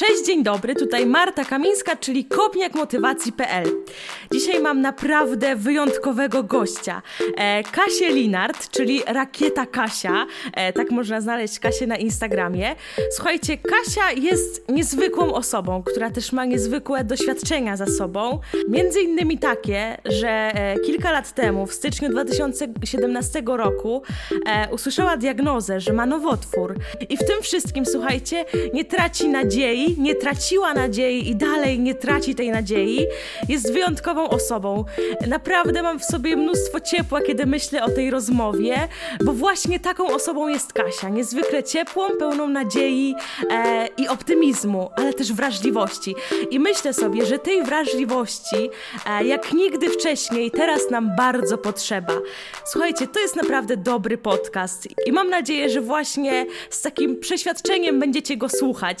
Cześć, dzień dobry, tutaj Marta Kamińska, czyli kopniakmotywacji.pl. Dzisiaj mam naprawdę wyjątkowego gościa. E, Kasię Linard, czyli Rakieta Kasia. E, tak można znaleźć Kasię na Instagramie. Słuchajcie, Kasia jest niezwykłą osobą, która też ma niezwykłe doświadczenia za sobą. Między innymi takie, że e, kilka lat temu, w styczniu 2017 roku, e, usłyszała diagnozę, że ma nowotwór. I w tym wszystkim, słuchajcie, nie traci nadziei, nie traciła nadziei i dalej nie traci tej nadziei. Jest wyjątkową osobą. Naprawdę mam w sobie mnóstwo ciepła, kiedy myślę o tej rozmowie, bo właśnie taką osobą jest Kasia. Niezwykle ciepłą, pełną nadziei e, i optymizmu, ale też wrażliwości. I myślę sobie, że tej wrażliwości, e, jak nigdy wcześniej, teraz nam bardzo potrzeba. Słuchajcie, to jest naprawdę dobry podcast i mam nadzieję, że właśnie z takim przeświadczeniem będziecie go słuchać.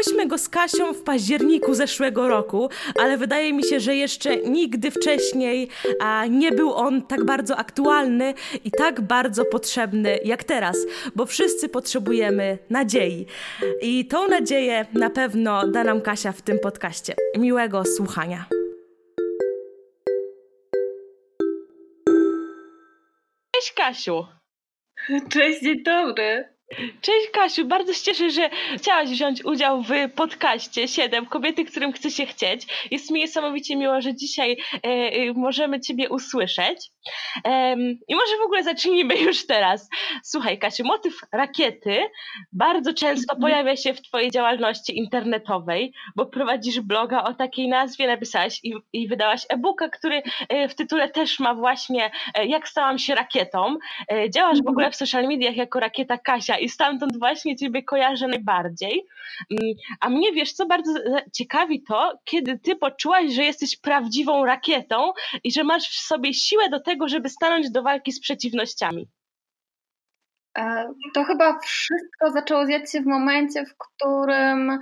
Nagrywałyśmy go z Kasią w październiku zeszłego roku, ale wydaje mi się, że jeszcze nigdy wcześniej a, nie był on tak bardzo aktualny i tak bardzo potrzebny jak teraz, bo wszyscy potrzebujemy nadziei. I tą nadzieję na pewno da nam Kasia w tym podcaście. Miłego słuchania. Cześć Kasiu. Cześć, dzień dobry. Cześć Kasiu, bardzo się cieszę, że chciałaś wziąć udział w podcaście 7 Kobiety, którym chce się chcieć. Jest mi niesamowicie miło, że dzisiaj e, e, możemy Ciebie usłyszeć. E, I może w ogóle zacznijmy już teraz. Słuchaj Kasiu, motyw rakiety bardzo często mhm. pojawia się w Twojej działalności internetowej, bo prowadzisz bloga o takiej nazwie, napisałaś i, i wydałaś e-booka, który e, w tytule też ma właśnie e, Jak stałam się rakietą. Działasz w ogóle w social mediach jako rakieta Kasia i stamtąd właśnie Ciebie kojarzę najbardziej. Mm, a mnie, wiesz co, bardzo ciekawi to, kiedy Ty poczułaś, że jesteś prawdziwą rakietą i że masz w sobie siłę do tego, żeby stanąć do walki z przeciwnościami. E, to chyba wszystko zaczęło dziać się w momencie, w którym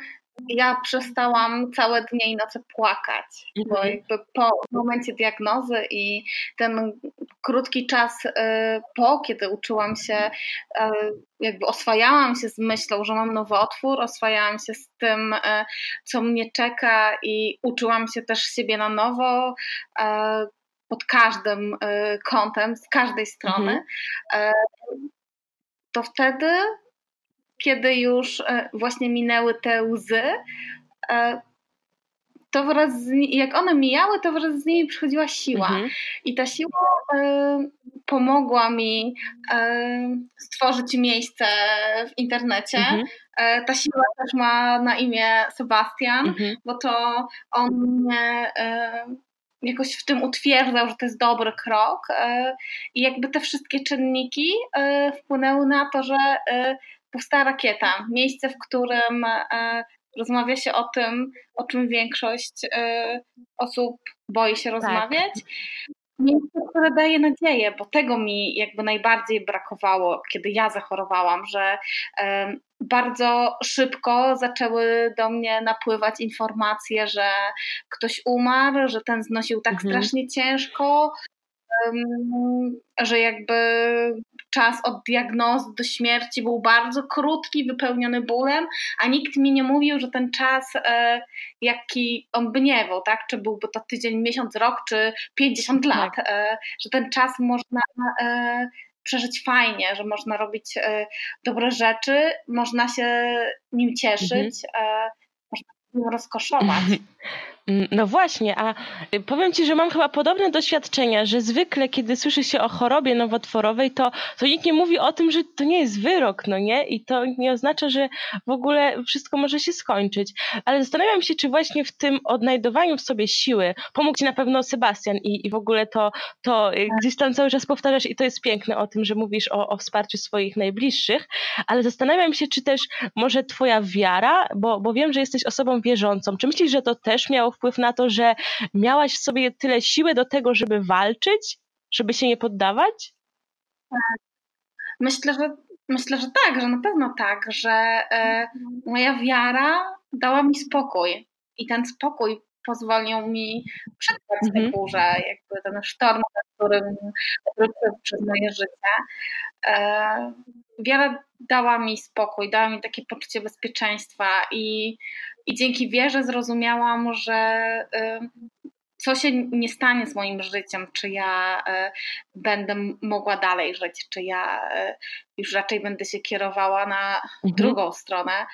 ja przestałam całe dnie i noce płakać, bo mhm. jakby po momencie diagnozy i ten krótki czas y, po, kiedy uczyłam się, y, jakby oswajałam się z myślą, że mam nowotwór, oswajałam się z tym, y, co mnie czeka i uczyłam się też siebie na nowo pod każdym kątem, z każdej strony, mhm. to wtedy kiedy już e, właśnie minęły te łzy, e, to wraz z, jak one mijały, to wraz z nimi przychodziła siła. Mhm. I ta siła e, pomogła mi stworzyć miejsce w internecie. Mhm. Ta siła też ma na imię Sebastian, mhm. bo to on mnie jakoś w tym utwierdzał, że to jest dobry krok. I jakby te wszystkie czynniki wpłynęły na to, że powstała rakieta. Miejsce, w którym e, rozmawia się o tym, o czym większość e, osób boi się tak. rozmawiać. Tak. Miejsce, które daje nadzieję, bo tego mi jakby najbardziej brakowało, kiedy ja zachorowałam, że e, bardzo szybko zaczęły do mnie napływać informacje, że ktoś umarł, że ten znosił tak mhm. strasznie ciężko, że jakby czas od diagnozy do śmierci był bardzo krótki, wypełniony bólem, a nikt mi nie mówił, że ten czas, e, jaki on by nie był, tak? Czy byłby to tydzień, miesiąc, rok, czy 50 tak. lat, e, że ten czas można e, przeżyć fajnie, że można robić dobre rzeczy, można się nim cieszyć, mhm. można się nim rozkoszować. Mm, no właśnie, a y, powiem Ci, że mam chyba podobne doświadczenia, że zwykle, kiedy słyszy się o chorobie nowotworowej, to, to nikt nie mówi o tym, że to nie jest wyrok, no nie? I to nie oznacza, że w ogóle wszystko może się skończyć. Ale zastanawiam się, czy właśnie w tym odnajdowaniu w sobie siły pomógł Ci na pewno Sebastian i, i w ogóle to, to y, gdzieś tam cały czas powtarzasz i to jest piękne o tym, że mówisz o, o wsparciu swoich najbliższych, ale zastanawiam się, czy też może Twoja wiara, bo, bo wiem, że jesteś osobą wierzącą, czy myślisz, że to też miało wpływ na to, że miałaś w sobie tyle siły do tego, żeby walczyć, żeby się nie poddawać? Tak. Myślę, że myślę, że tak, że na pewno tak, że e, moja wiara dała mi spokój i ten spokój pozwolił mi przetrwać mhm. tę burzę, jakby ten sztorm którym wróciłem przez moje życie. E, wiara dała mi spokój, dała mi takie poczucie bezpieczeństwa i, i dzięki wierze zrozumiałam, że co się nie stanie z moim życiem, czy ja będę mogła dalej żyć, czy ja już raczej będę się kierowała na mhm. drugą stronę,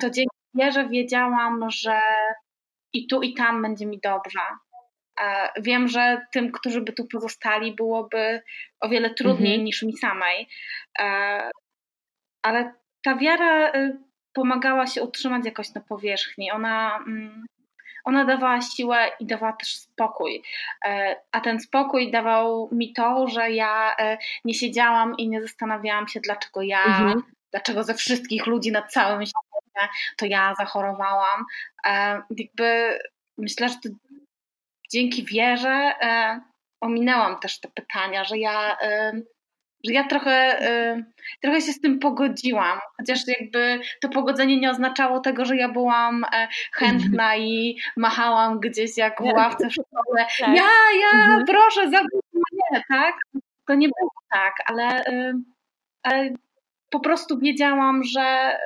to dzięki wierze wiedziałam, że i tu i tam będzie mi dobrze. Wiem, że tym, którzy by tu pozostali, byłoby o wiele trudniej mhm. niż mi samej, ale ta wiara y, pomagała się utrzymać jakoś na powierzchni. Ona, mm, ona dawała siłę i dawała też spokój. E, a ten spokój dawał mi to, że ja e, nie siedziałam i nie zastanawiałam się, dlaczego ja, mhm. dlaczego ze wszystkich ludzi na całym świecie to ja zachorowałam. E, jakby myślę, że dzięki wierze ominęłam też te pytania, że ja że ja trochę, y, trochę się z tym pogodziłam, chociaż jakby to pogodzenie nie oznaczało tego, że ja byłam e, chętna i machałam gdzieś jak w ławce w szkole. Tak. Ja, ja, mhm. proszę, zabij mnie, tak? To nie było tak, ale, y, ale po prostu wiedziałam, że,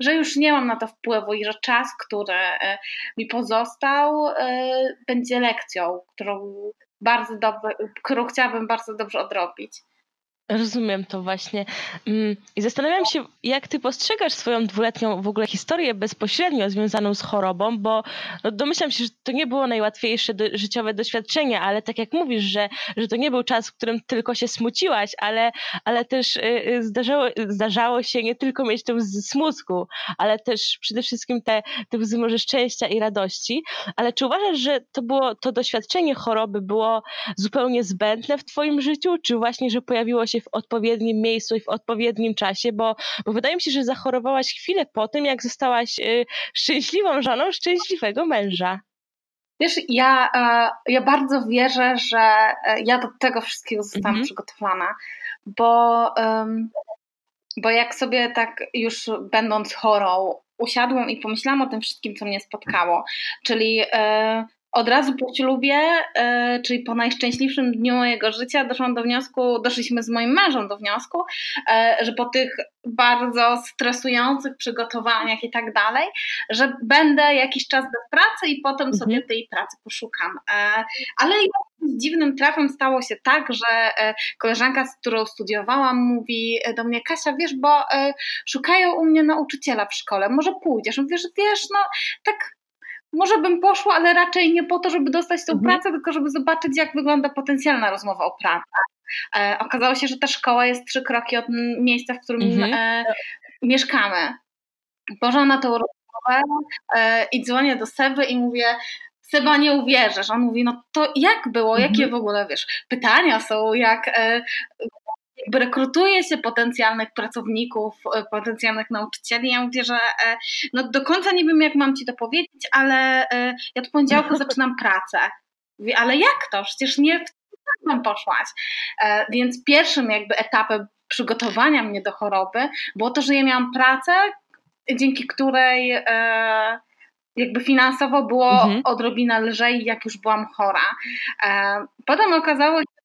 że już nie mam na to wpływu i że czas, który e, mi pozostał, e, będzie lekcją, którą bardzo dobrze, którą chciałabym bardzo dobrze odrobić. Rozumiem to właśnie. Mm, I zastanawiam się, jak ty postrzegasz swoją dwuletnią w ogóle historię bezpośrednio związaną z chorobą, bo no domyślam się, że to nie było najłatwiejsze do, życiowe doświadczenie, ale tak jak mówisz, że, że to nie był czas, w którym tylko się smuciłaś, ale, ale też y, y, zdarzało, zdarzało się nie tylko mieć tę smutku, ale też przede wszystkim te, te łzy może szczęścia i radości. Ale czy uważasz, że to było to doświadczenie choroby było zupełnie zbędne w twoim życiu, czy właśnie, że pojawiło się w odpowiednim miejscu i w odpowiednim czasie, bo, bo wydaje mi się, że zachorowałaś chwilę po tym, jak zostałaś y, szczęśliwą żoną szczęśliwego męża. Wiesz, ja, e, ja bardzo wierzę, że e, ja do tego wszystkiego zostałam mhm. przygotowana, bo, bo jak sobie tak już będąc chorą usiadłam i pomyślałam o tym wszystkim, co mnie spotkało, czyli e, od razu po ślubie, e, czyli po najszczęśliwszym dniu mojego życia, doszłam do wniosku, doszliśmy z moim mężem do wniosku, e, że po tych bardzo stresujących przygotowaniach i tak dalej, że będę jakiś czas bez pracy i potem mhm. sobie tej pracy poszukam. E, ale dziwnym trafem stało się tak, że koleżanka, z którą studiowałam, mówi do mnie, Kasia, wiesz, bo szukają u mnie nauczyciela w szkole, może pójdziesz? Mówię, że wiesz, no tak może bym poszła, ale raczej nie po to, żeby dostać tą mhm. pracę, tylko żeby zobaczyć, jak wygląda potencjalna rozmowa o pracę. E, okazało się, że ta szkoła jest trzy kroki od miejsca, w którym mhm. e, mieszkamy. Poszłam na tą rozmowę e, i dzwonię do Seby i mówię, Seba, nie uwierzysz. On mówi, no to jak było, jakie mhm. w ogóle, wiesz, pytania są, jak e, rekrutuje się potencjalnych pracowników, e, potencjalnych nauczycieli. Ja mówię, że e, no do końca nie wiem, jak mam ci to powiedzieć, ale e, ja od poniedziałku zaczynam pracę. Mówię, ale jak to? Przecież nie w tam poszłaś. Więc pierwszym jakby etapem przygotowania mnie do choroby było to, że ja miałam pracę, dzięki której jakby finansowo było mhm. odrobinę lżej, jak już byłam chora. Potem okazało się,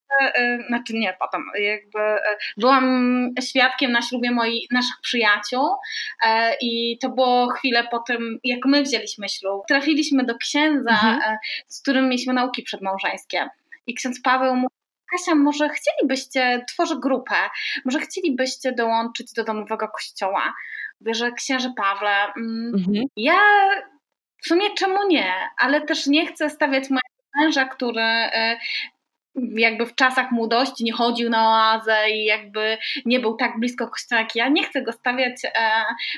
znaczy nie, potem jakby e, byłam świadkiem na ślubie moich, naszych przyjaciół e, i to było chwilę po tym, jak my wzięliśmy ślub. Trafiliśmy do księdza, mhm. z którym mieliśmy nauki przedmałżeńskie i ksiądz Paweł mówi, Kasia, może chcielibyście, tworzę grupę, może chcielibyście dołączyć do domowego kościoła. Mówię, że księże Pawle, mm, mhm. ja w sumie czemu nie, ale też nie chcę stawiać mojego męża, który jakby w czasach młodości nie chodził na oazę i jakby nie był tak blisko kościoła jak ja, nie chcę go stawiać e,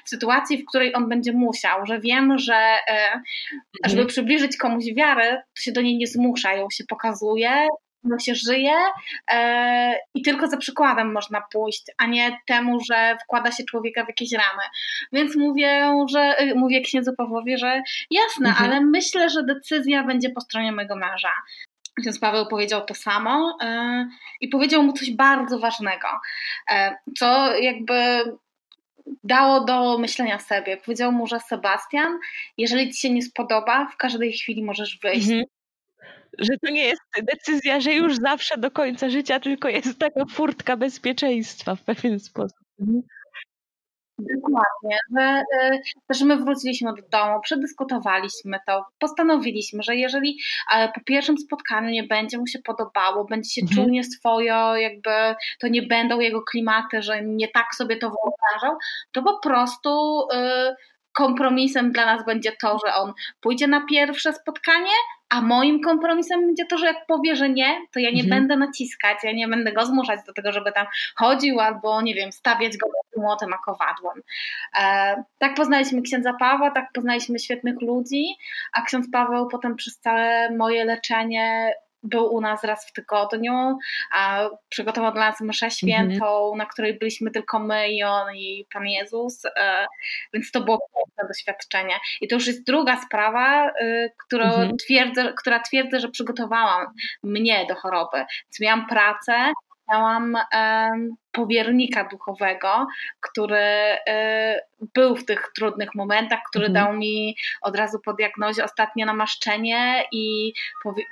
w sytuacji, w której on będzie musiał, że wiem, że e, żeby mhm. przybliżyć komuś wiarę, to się do niej nie zmusza, ją się pokazuje, ją się żyje e, i tylko za przykładem można pójść, a nie temu, że wkłada się człowieka w jakieś ramy. Więc mówię, że mówię księdzu Pawłowi, że jasne, mhm. ale myślę, że decyzja będzie po stronie mojego męża. Ksiądz Paweł powiedział to samo e, i powiedział mu coś bardzo ważnego, e, co jakby dało do myślenia sobie. Powiedział mu, że Sebastian, jeżeli ci się nie spodoba, w każdej chwili możesz wyjść. Mhm. że to nie jest decyzja, że już zawsze do końca życia, tylko jest taka furtka bezpieczeństwa w pewien sposób. Mhm. Dokładnie, że, e, że my wróciliśmy do domu, przedyskutowaliśmy to, postanowiliśmy, że jeżeli e, po pierwszym spotkaniu nie będzie mu się podobało, będzie się mhm. czuł nieswojo, jakby to nie będą jego klimaty, że nie tak sobie to wyobrażał, to po prostu e, kompromisem dla nas będzie to, że on pójdzie na pierwsze spotkanie, a moim kompromisem będzie to, że jak powie, że nie, to ja nie mhm. będę naciskać, ja nie będę go zmuszać do tego, żeby tam chodził albo, nie wiem, stawiać go młotem a kowadłem. E, tak poznaliśmy księdza Pawła, tak poznaliśmy świetnych ludzi, a ksiądz Paweł potem przez całe moje leczenie był u nas raz w tygodniu, a przygotował dla nas mszę świętą, mm -hmm. na której byliśmy tylko my i on i Pan Jezus, e, więc to było piękne doświadczenie. I to już jest druga sprawa, e, którą mm -hmm. twierdzę, która twierdzę, że przygotowałam mnie do choroby. Więc miałam pracę, miałam um, powiernika duchowego, który y, był w tych trudnych momentach, który mhm. dał mi od razu po diagnozie ostatnie namaszczenie i powie,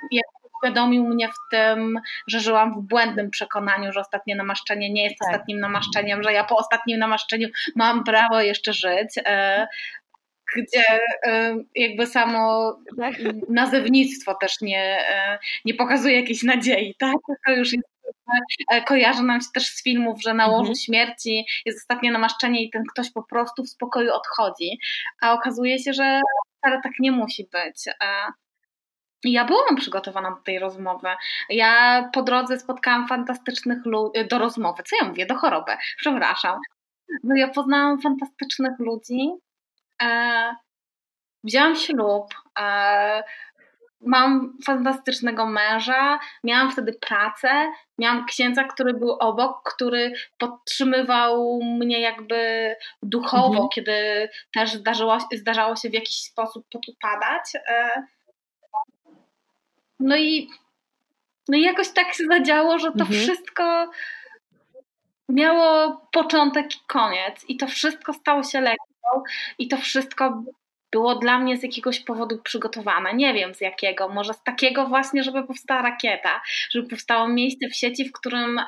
uświadomił mnie w tym, że żyłam w błędnym przekonaniu, że ostatnie namaszczenie nie jest tak. ostatnim namaszczeniem, że ja po ostatnim namaszczeniu mam prawo jeszcze żyć. E, gdzie e, jakby samo tak. nazewnictwo też nie, e, nie pokazuje jakiejś nadziei, tak? To już jest kojarzy nam się też z filmów, że na łożu mhm. śmierci jest ostatnie namaszczenie i ten ktoś po prostu w spokoju odchodzi, a okazuje się, że wcale tak nie musi być. Ja byłam przygotowana do tej rozmowy. Ja po drodze spotkałam fantastycznych ludzi, do rozmowy, co ja mówię, do choroby, przepraszam. No ja poznałam fantastycznych ludzi, e, wzięłam ślub, e, mam fantastycznego męża, miałam wtedy pracę, miałam księdza, który był obok, który podtrzymywał mnie jakby duchowo, mhm. kiedy też zdarzyło, zdarzało się w jakiś sposób podupadać. E, no i, no i jakoś tak się zadziało, że to mhm. wszystko miało początek i koniec. I to wszystko stało się lekką i to wszystko było dla mnie z jakiegoś powodu przygotowane. Nie wiem z jakiego, może z takiego właśnie, żeby powstała rakieta, żeby powstało miejsce w sieci, w którym e,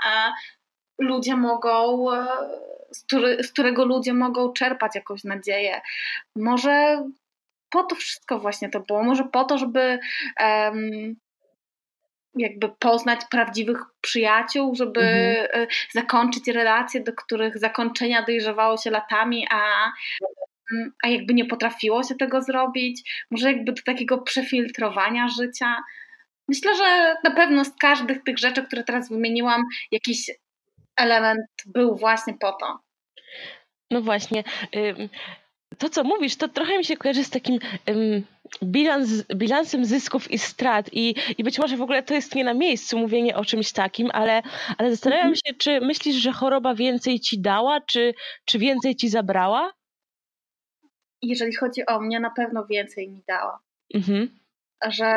ludzie mogą, e, z którego ludzie mogą czerpać jakąś nadzieję. Może po to wszystko właśnie to było. Może po to, żeby um, jakby poznać prawdziwych przyjaciół, żeby mhm. E, zakończyć relacje, do których zakończenia dojrzewało się latami, a, a jakby nie potrafiło się tego zrobić. Może jakby do takiego przefiltrowania życia. Myślę, że na pewno z każdych tych rzeczy, które teraz wymieniłam, jakiś element był właśnie po to. No właśnie to, co mówisz, to trochę mi się kojarzy z takim um, bilans, bilansem zysków i strat i, i być może w ogóle to jest nie na miejscu mówienie o czymś takim, ale, ale zastanawiam mhm. się, czy myślisz, że choroba więcej ci dała, czy, czy więcej ci zabrała? Jeżeli chodzi o mnie, na pewno więcej mi dała. Mhm że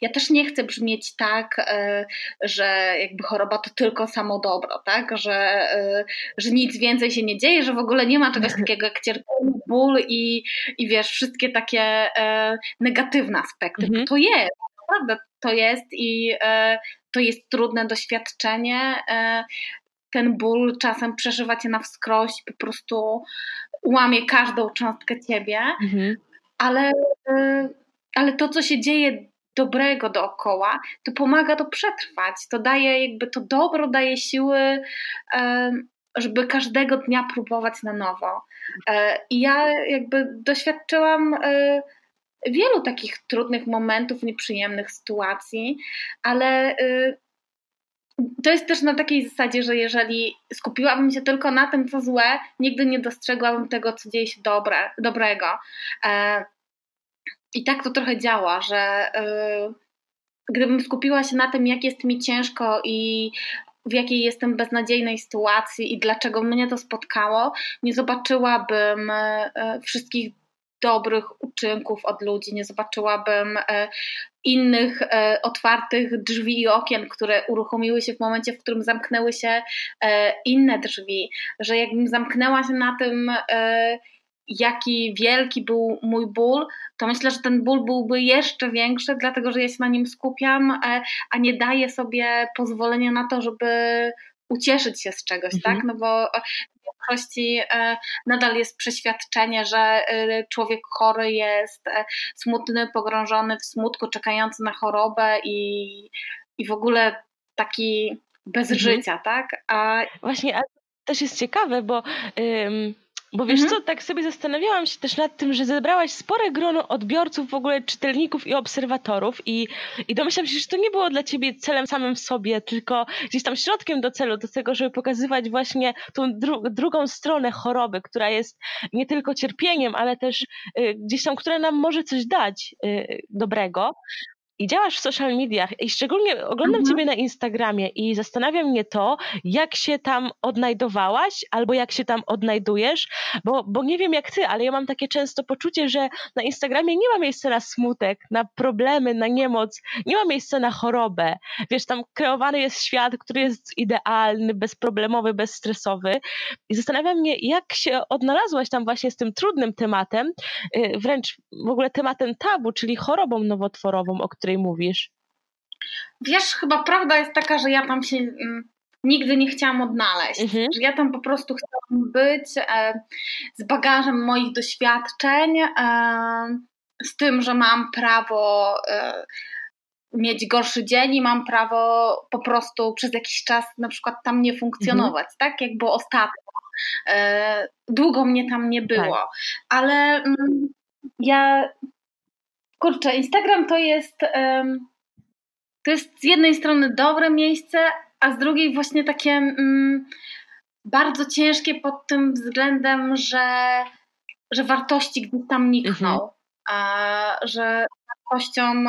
ja też nie chcę brzmieć tak, e, że jakby choroba to tylko samo dobro, tak? Że, e, że nic więcej się nie dzieje, że w ogóle nie ma czegoś takiego jak cierpienie, ból i, i wiesz, wszystkie takie e, negatywne aspekty. Mhm. To jest, naprawdę to jest i to jest trudne doświadczenie. Ten ból czasem przeżywacie na wskroś, po prostu łamie każdą cząstkę ciebie, mhm. ale ale to, co się dzieje dobrego dookoła, to pomaga to przetrwać. To daje jakby to dobro, daje siły, żeby każdego dnia próbować na nowo. E, I ja jakby doświadczyłam e, wielu takich trudnych momentów, nieprzyjemnych sytuacji, ale e, to jest też na takiej zasadzie, że jeżeli skupiłabym się tylko na tym, co złe, nigdy nie dostrzegłabym tego, co dzieje się dobre, dobrego. I tak to trochę działa, że yy, gdybym skupiła się na tym, jak jest mi ciężko i w jakiej jestem beznadziejnej sytuacji i dlaczego mnie to spotkało, nie zobaczyłabym yy, wszystkich dobrych uczynków od ludzi, nie zobaczyłabym yy, innych otwartych drzwi i okien, które uruchomiły się w momencie, w którym zamknęły się inne drzwi, że jakbym zamknęła się na tym, jaki wielki był mój ból, to myślę, że ten ból byłby jeszcze większy, dlatego że ja się na nim skupiam, e, a nie daję sobie pozwolenia na to, żeby ucieszyć się z czegoś, tak? mhm. tak? No bo w większości e, nadal jest przeświadczenie, że e, człowiek chory jest smutny, pogrążony w smutku, czekający na chorobę i, i w ogóle taki bez mhm. życia, tak? A... Właśnie, a też jest ciekawe, bo ym, bo wiesz mhm. co, tak sobie zastanawiałam się też nad tym, że zebrałaś spore grono odbiorców, w ogóle czytelników i obserwatorów i, i domyślam się, że to nie było dla ciebie celem samym w sobie, tylko gdzieś tam środkiem do celu, do tego, żeby pokazywać właśnie tą dru drugą stronę choroby, która jest nie tylko cierpieniem, ale też y, gdzieś tam, która nam może coś dać y, dobrego i działasz w social mediach i szczególnie oglądam mhm. Ciebie na Instagramie i zastanawia mnie to, jak się tam odnajdowałaś albo jak się tam odnajdujesz, bo, bo nie wiem jak Ty, ale ja mam takie często poczucie, że na Instagramie nie ma miejsca na smutek, na problemy, na niemoc, nie ma miejsca na chorobę. Wiesz, tam kreowany jest świat, który jest idealny, bezproblemowy, bezstresowy i zastanawia mnie, jak się odnalazłaś tam właśnie z tym trudnym tematem, y, wręcz w ogóle tematem tabu, czyli chorobą nowotworową, o której której mówisz? Wiesz, chyba prawda jest taka, że ja tam się mm, nigdy nie chciałam odnaleźć. Mhm. Że ja tam po prostu chciałam być e, z bagażem moich doświadczeń, e, z tym, że mam prawo e, mieć gorszy dzień i mam prawo po prostu przez jakiś czas na przykład tam nie funkcjonować, mhm. tak? Jak było ostatnio. E, długo mnie tam nie było, tak. ale mm, ja kurczę, Instagram to jest, to jest z jednej strony dobre miejsce, a z drugiej właśnie takie mm, bardzo ciężkie pod tym względem, że, że wartości gdzieś tam nikną, mhm. a, że wartością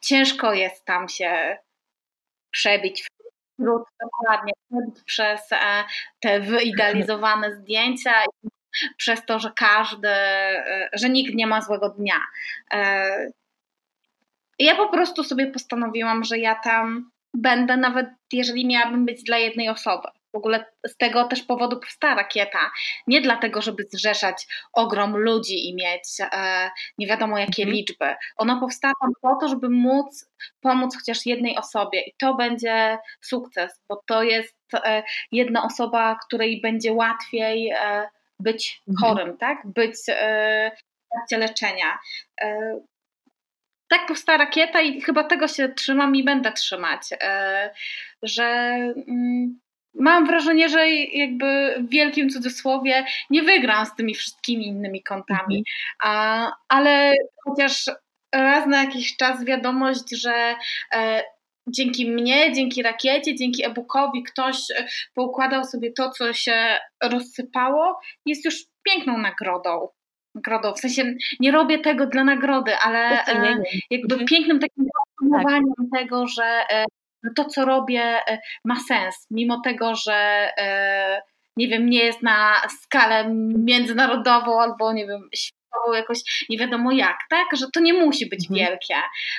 ciężko jest tam się przebić wśród dokładnie przez e, te wyidealizowane zdjęcia i przez to, że każdy, e, że nikt nie ma złego dnia. E, ja po prostu sobie postanowiłam, że ja tam będę, nawet jeżeli miałabym być dla jednej osoby. W ogóle z tego też powodu powstała rakieta. Nie dlatego, żeby zrzeszać ogrom ludzi i mieć e, nie wiadomo jakie mhm. liczby. Ona powstała po to, żeby móc pomóc chociaż jednej osobie i to będzie sukces, bo to jest e, jedna osoba, której będzie łatwiej e, być mhm. chorym, tak? Być e, w trakcie leczenia. E, tak powstała rakieta i chyba tego się trzymam i będę trzymać, e, że mm, mam wrażenie, że jakby w wielkim cudzysłowie nie wygram z tymi wszystkimi innymi kontami, mhm. ale chociaż raz na jakiś czas wiadomość, że dzięki mnie, dzięki rakiecie, dzięki e-bookowi ktoś e, poukładał sobie to, co się rozsypało, jest już piękną nagrodą. Nagrodą, w sensie nie robię tego dla nagrody, ale e, jakby mhm. pięknym takim podsumowaniem tak. tego, że e, no to, co robię, ma sens, mimo tego, że nie wiem, nie jest na skalę międzynarodową albo nie wiem, jakoś nie wiadomo jak, tak? Że to nie musi być mhm. wielkie,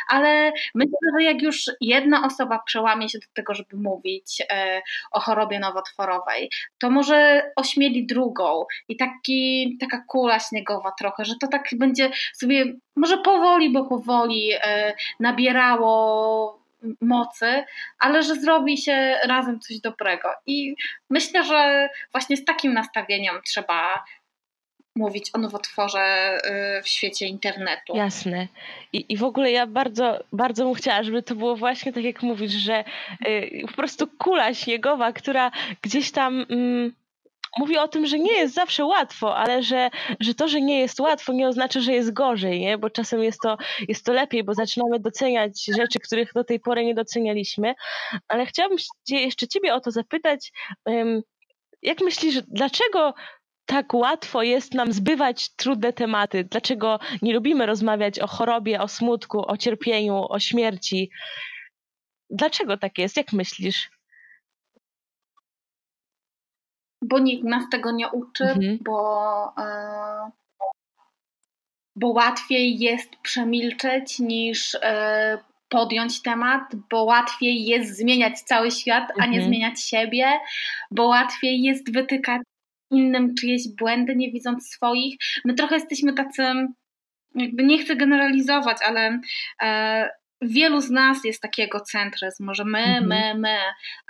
ale myślę, że jak już jedna osoba przełamie się do tego, żeby mówić e, o chorobie nowotworowej, to może ośmieli drugą i taki, taka kula śniegowa trochę, że to tak będzie sobie może powoli, bo powoli e, nabierało mocy, ale że zrobi się razem coś dobrego. I myślę, że właśnie z takim nastawieniem trzeba mówić o nowotworze y, w świecie internetu. Jasne. I, I w ogóle ja bardzo, bardzo bym chciała, żeby to było właśnie tak, jak mówisz, że y, po prostu kula śniegowa, która gdzieś tam. Mm, mówi o tym, że nie jest zawsze łatwo, ale że, że to, że nie jest łatwo, nie oznacza, że jest gorzej, nie? bo czasem jest to, jest to lepiej, bo zaczynamy doceniać rzeczy, których do tej pory nie docenialiśmy. Ale chciałabym jeszcze Ciebie o to zapytać. Jak myślisz, dlaczego tak łatwo jest nam zbywać trudne tematy. Dlaczego nie lubimy rozmawiać o chorobie, o smutku, o cierpieniu, o śmierci? Dlaczego tak jest? Jak myślisz? Bo nikt nas tego nie uczy, mhm. bo, e, bo łatwiej jest przemilczeć niż e, podjąć temat, bo łatwiej jest zmieniać cały świat, a nie mhm. zmieniać siebie, bo łatwiej jest wytykać innym czyjeś błędy, nie widząc swoich. My trochę jesteśmy tacy, jakby nie chcę generalizować, ale e, wielu z nas jest taki egocentryzm, może my, mhm. my, my,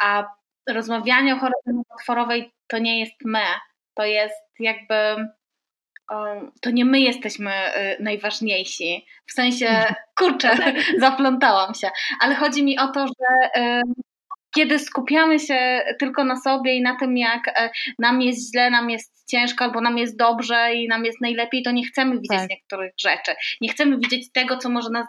a rozmawianie o chorobie nowotworowej to nie jest my, to jest jakby to nie my jesteśmy y, najważniejsi. W sensie, mhm. kurczę, zaplątałam się. Ale chodzi mi o to, że kiedy skupiamy się tylko na sobie i na tym, jak e, nam jest źle, nam jest ciężko, albo nam jest dobrze i nam jest najlepiej, to nie chcemy widzieć tak. niektórych rzeczy. Nie chcemy widzieć tego, co może nas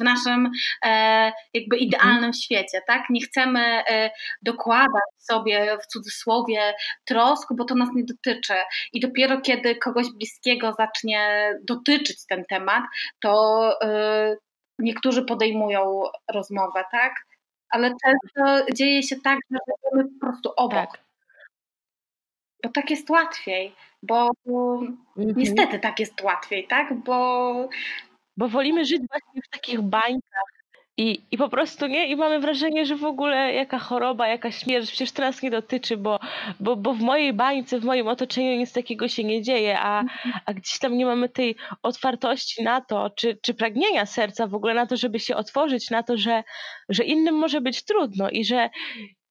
w naszym e, jakby idealnym mhm. świecie, tak? Nie chcemy e, dokładać sobie w cudzysłowie trosk, bo to nas nie dotyczy. I dopiero kiedy kogoś bliskiego zacznie dotyczyć ten temat, to e, niektórzy podejmują rozmowę, tak? Ale często dzieje się tak, że jesteśmy po prostu obok. Tak. Bo tak jest łatwiej, bo mhm. niestety tak jest łatwiej, tak? Bo bo wolimy żyć właśnie w takich bańkach. I, I po prostu nie, i mamy wrażenie, że w ogóle jaka choroba, jaka śmierć, przecież nas nie dotyczy, bo, bo, bo w mojej bańce, w moim otoczeniu nic takiego się nie dzieje, a, a gdzieś tam nie mamy tej otwartości na to, czy, czy pragnienia serca w ogóle na to, żeby się otworzyć, na to, że, że innym może być trudno i że,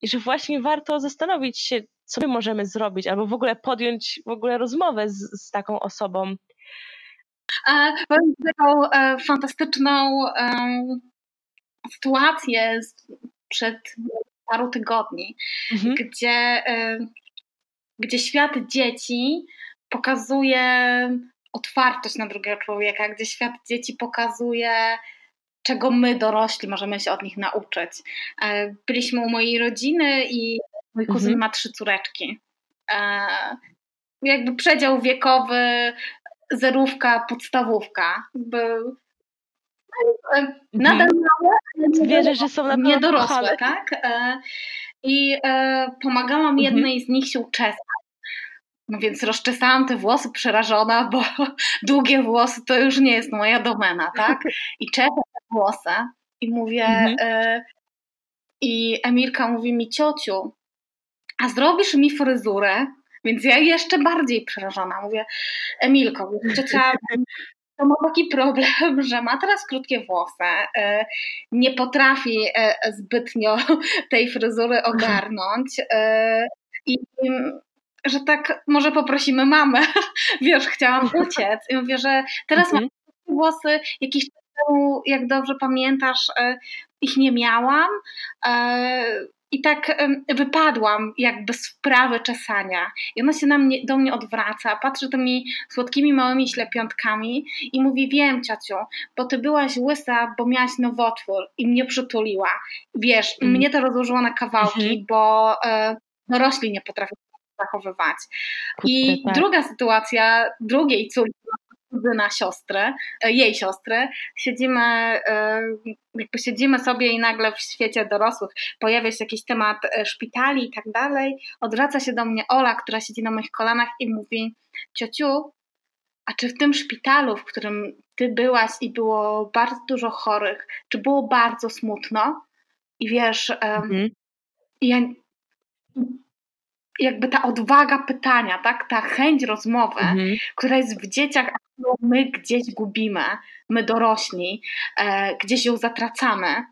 i że właśnie warto zastanowić się, co my możemy zrobić, albo w ogóle podjąć w ogóle rozmowę z, z taką osobą. Mam taką e, fantastyczną sytuację przed paru tygodni, mhm. gdzie, e, gdzie świat dzieci pokazuje otwartość na drugiego człowieka, gdzie świat dzieci pokazuje, czego my dorośli możemy się od nich nauczyć. E, byliśmy u mojej rodziny i mój kuzyn mhm. ma trzy córeczki. Jakby przedział wiekowy zerówka, podstawówka. Był. Nadal małe, ale Wierzę, że są niedorosłe, tak? E, I e, pomagałam mhm. jednej z nich się uczesać. No więc rozczesałam te włosy przerażona, bo długie włosy to już nie jest moja domena, tak? I czepę te włosy i mówię, mhm. e, i Emilka mówi mi, ciociu, a zrobisz mi fryzurę? Więc ja jeszcze bardziej przerażona mówię, Emilko, ciocia to ma taki problem, że ma teraz krótkie włosy, e, nie potrafi e, zbytnio tej fryzury ogarnąć e, i że tak może poprosimy mamę, wiesz, chciałam uciec. I mówię, że teraz mhm. mam włosy, jakiś czas temu, jak dobrze pamiętasz, ich nie miałam, i tak wypadłam jakby z wprawy czesania. I ona się na mnie, do mnie odwraca, patrzy tymi słodkimi, małymi ślepiątkami i mówi, wiem ciociu, bo ty byłaś łysa, bo miałaś nowotwór i mnie przytuliła. Wiesz, mm. mnie to rozłożyło na kawałki, mm. bo e, dorośli nie potrafią zachowywać. I tak. druga sytuacja drugiej córki kuzyna siostry, e, jej siostry, siedzimy, e, jakby siedzimy sobie i nagle w świecie dorosłych pojawia się jakiś temat e, szpitali i tak dalej, odwraca się do mnie Ola, która siedzi na moich kolanach i mówi, ciociu, a czy w tym szpitalu, w którym ty byłaś i było bardzo dużo chorych, czy było bardzo smutno? I wiesz, mhm. ja jakby ta odwaga pytania, tak, ta chęć rozmowy, mhm. która jest w dzieciach, a którą my gdzieś gubimy, my dorośli, e, gdzieś ją zatracamy,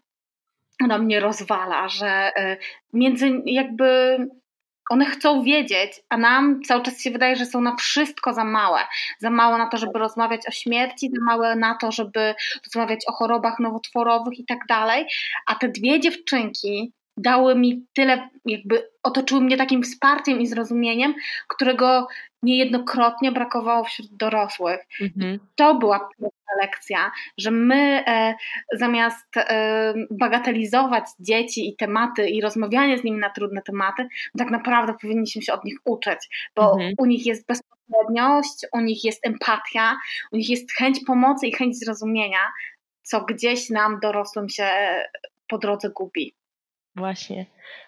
ona mnie rozwala, że e, między jakby one chcą wiedzieć, a nam cały czas się wydaje, że są na wszystko za małe. Za małe na to, żeby rozmawiać o śmierci, za małe na to, żeby rozmawiać o chorobach nowotworowych i tak dalej. A te dwie dziewczynki dały mi tyle, jakby otoczyły mnie takim wsparciem i zrozumieniem, którego niejednokrotnie brakowało wśród dorosłych. Mhm. To była pierwsza lekcja, że my e, zamiast e, bagatelizować dzieci i tematy i rozmawianie z nimi na trudne tematy, tak naprawdę powinniśmy się od nich uczyć, bo mhm. u nich jest bezpośredniość, u nich jest empatia, u nich jest chęć pomocy i chęć zrozumienia, co gdzieś nam dorosłym się po drodze gubi. Właśnie.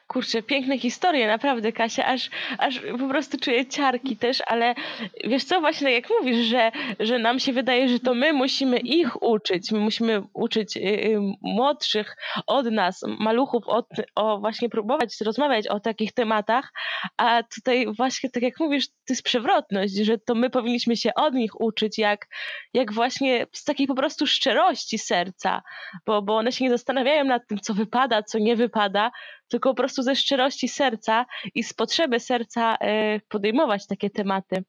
Kurczę, piękne historie, naprawdę, Kasia, aż, aż po prostu czuję ciarki też, ale wiesz co, właśnie jak mówisz, że, że nam się wydaje, że to my musimy ich uczyć, my musimy uczyć y, y, młodszych od nas, maluchów, od, o właśnie próbować rozmawiać o takich tematach, a tutaj właśnie tak jak mówisz, to jest przewrotność, że to my powinniśmy się od nich uczyć, jak, jak właśnie z takiej po prostu szczerości serca, bo, bo one się nie zastanawiają nad tym, co wypada, co nie wypada, tylko po prostu ze szczerości serca i z potrzeby serca e, podejmować takie tematy.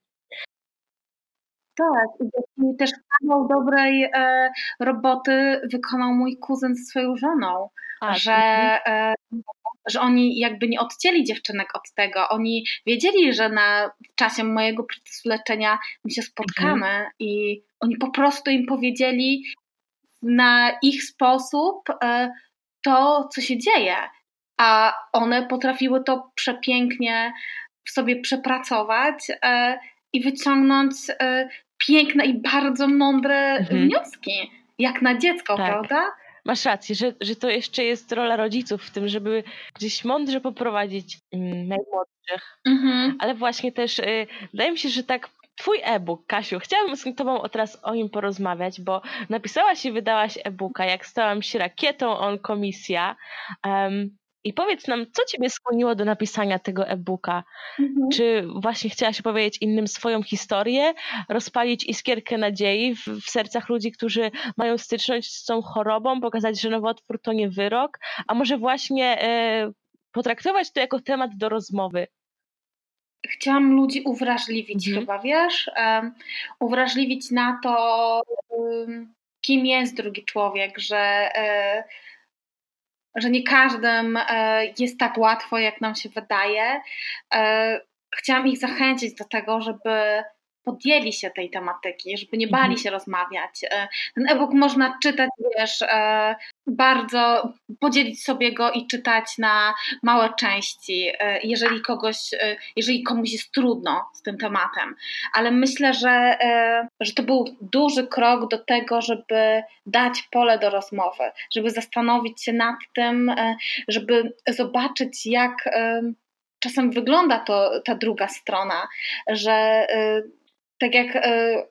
Tak, i też kawał dobrej e, roboty wykonał mój kuzyn ze swoją żoną, A, że, e, że oni jakby nie odcięli dziewczynek od tego. Oni wiedzieli, że na w czasie mojego procesu leczenia my się spotkamy mhm. i oni po prostu im powiedzieli na ich sposób e, to, co się dzieje a one potrafiły to przepięknie w sobie przepracować e, i wyciągnąć e, piękne i bardzo mądre mhm. wnioski, jak na dziecko, tak. prawda? Masz rację, że, że to jeszcze jest rola rodziców w tym, żeby gdzieś mądrze poprowadzić mm, najmłodszych. Mhm. Ale właśnie też y, wydaje mi się, że tak Twój e-book, Kasiu, chciałabym z Tobą teraz o nim porozmawiać, bo napisałaś i wydałaś e-booka, jak stałam się rakietą on komisja. Um, i powiedz nam, co Ciebie skłoniło do napisania tego e-booka? Mhm. Czy właśnie chciałaś opowiedzieć innym swoją historię, rozpalić iskierkę nadziei w, w, sercach ludzi, którzy mają styczność z tą chorobą, pokazać, że nowotwór to nie wyrok, a może właśnie e, potraktować to jako temat do rozmowy? Chciałam ludzi uwrażliwić, mhm. chyba wiesz? Um, uwrażliwić na to, um, kim jest drugi człowiek, że. Um, że nie każdym e, jest tak łatwo, jak nam się wydaje. E, chciałam ich zachęcić do tego, żeby podjęli się tej tematyki, żeby nie bali mhm. się rozmawiać. E, ten e-book można czytać, wiesz, e, bardzo podzielić sobie go i czytać na małe części, e, jeżeli kogoś, jeżeli komuś jest trudno z tym tematem. Ale myślę, że, że to był duży krok do tego, żeby dać pole do rozmowy, żeby zastanowić się nad tym, żeby zobaczyć, jak czasem wygląda to ta druga strona, że tak jak e,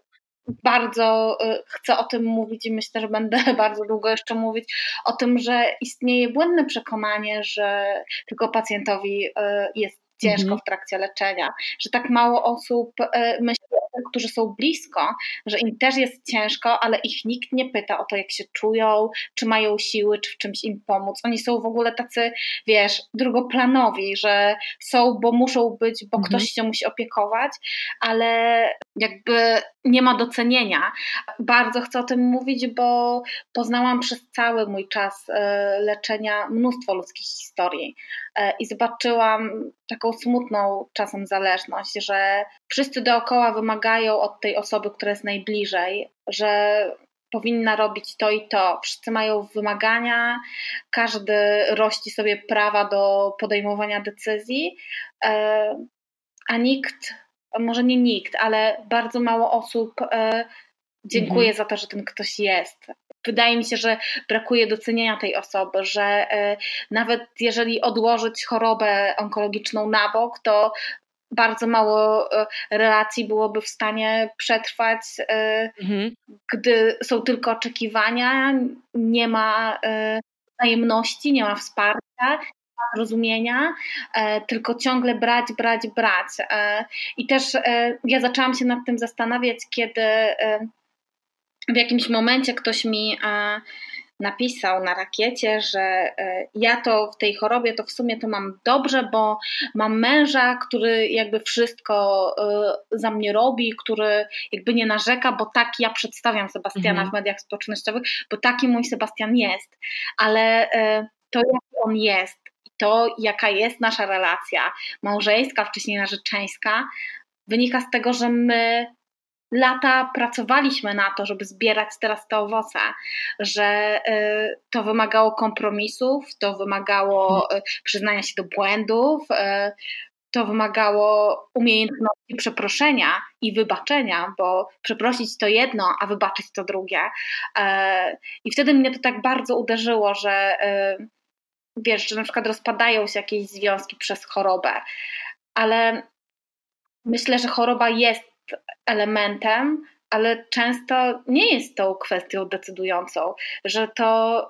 bardzo e, chcę o tym mówić i myślę, że będę bardzo długo jeszcze mówić o tym, że istnieje błędne przekonanie, że tylko pacjentowi e, jest ciężko mhm. w trakcie leczenia, że tak mało osób myśli którzy są blisko, że im też jest ciężko, ale ich nikt nie pyta o to, jak się czują, czy mają siły, czy w czymś im pomóc. Oni są w ogóle tacy, wiesz, drugoplanowi, że są, bo muszą być, bo mhm. ktoś się musi opiekować, ale jakby nie ma docenienia. Bardzo chcę o tym mówić, bo poznałam przez cały mój czas e, leczenia mnóstwo ludzkich historii e, i zobaczyłam taką smutną czasem zależność, że wszyscy dookoła wymagają od tej osoby, która jest najbliżej, że powinna robić to i to. Wszyscy mają wymagania, każdy rości sobie prawa do podejmowania decyzji, e, a nikt może nie nikt, ale bardzo mało osób e, dziękuję mhm. za to, że ten ktoś jest. Wydaje mi się, że brakuje docenienia tej osoby, że e, nawet jeżeli odłożyć chorobę onkologiczną na bok, to bardzo mało e, relacji byłoby w stanie przetrwać, mhm. gdy są tylko oczekiwania, nie ma wzajemności, nie ma wsparcia, zrozumienia, e, tylko ciągle brać, brać, brać. E, I też e, ja zaczęłam się nad tym zastanawiać, kiedy w jakimś momencie ktoś mi napisał na rakiecie, że ja to w tej chorobie to w sumie to mam dobrze, bo mam męża, który jakby wszystko za mnie robi, który jakby nie narzeka, bo tak ja przedstawiam Sebastiana mhm. w mediach społecznościowych, bo taki mój Sebastian jest. Ale to jaki on jest, to, jaka jest nasza relacja małżeńska, wcześniej narzeczeńska, wynika z tego, że my lata pracowaliśmy na to, żeby zbierać teraz te owoce, że y, to wymagało kompromisów, to wymagało y, przyznania się do błędów, y, to wymagało umiejętności przeproszenia i wybaczenia, bo przeprosić to jedno, a wybaczyć to drugie. I wtedy mnie to tak bardzo uderzyło, że wiesz, że na przykład rozpadają się jakieś związki przez chorobę, ale myślę, że choroba jest elementem, ale często nie jest tą kwestią decydującą, że to,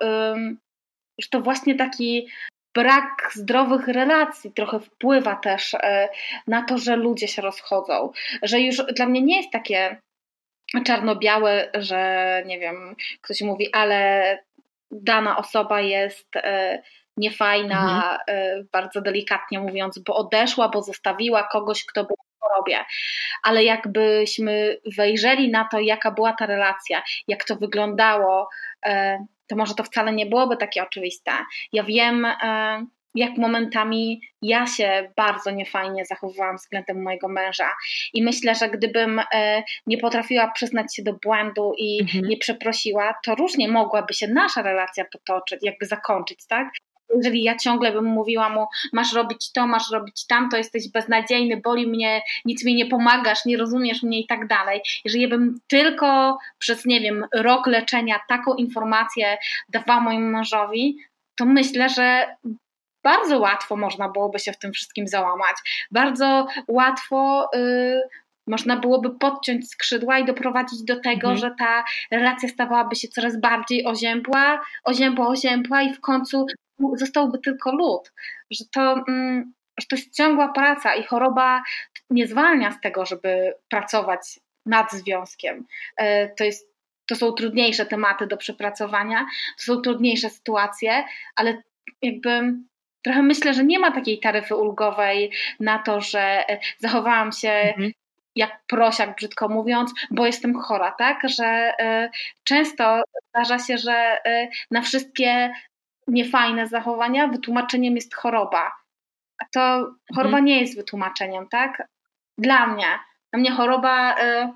że to właśnie taki brak zdrowych relacji trochę wpływa też e, na to, że ludzie się rozchodzą. Że już dla mnie nie jest takie czarno-białe, że nie wiem, ktoś mówi, ale dana osoba jest e, niefajna, mhm. E, bardzo delikatnie mówiąc, bo odeszła, bo zostawiła kogoś, kto był chorobie. Ale jakbyśmy wejrzeli na to, jaka była ta relacja, jak to wyglądało, to może to wcale nie byłoby takie oczywiste. Ja wiem, e, jak momentami ja się bardzo niefajnie zachowywałam względem mojego męża. I myślę, że gdybym e, nie potrafiła przyznać się do błędu i mhm. nie przeprosiła, to różnie mogłaby się nasza relacja potoczyć, jakby zakończyć, tak? Jeżeli ja ciągle bym mówiła mu, masz robić to, masz robić tam, to jesteś beznadziejny, boli mnie, nic mi nie pomagasz, nie rozumiesz mnie i tak dalej. Jeżeli bym tylko przez, nie wiem, rok leczenia taką informację dawała mojemu mężowi, to myślę, że bardzo łatwo można byłoby się w tym wszystkim załamać. Bardzo łatwo. Yy, można byłoby podciąć skrzydła i doprowadzić do tego, mhm. że ta relacja stawałaby się coraz bardziej oziębła, oziębła, oziębła i w końcu zostałby tylko lód, że to, mm, że to jest ciągła praca i choroba nie zwalnia z tego, żeby pracować nad związkiem. E, to, jest, to są trudniejsze tematy do przepracowania, to są trudniejsze sytuacje, ale jakby trochę myślę, że nie ma takiej taryfy ulgowej na to, że e, zachowałam się mhm. jak prosiak, brzydko mówiąc, bo jestem chora, tak? Że y, często zdarza się, że y, na wszystkie niefajne zachowania, wytłumaczeniem jest choroba. A to choroba mhm. nie jest wytłumaczeniem, tak? Dla mnie. Dla mnie choroba y,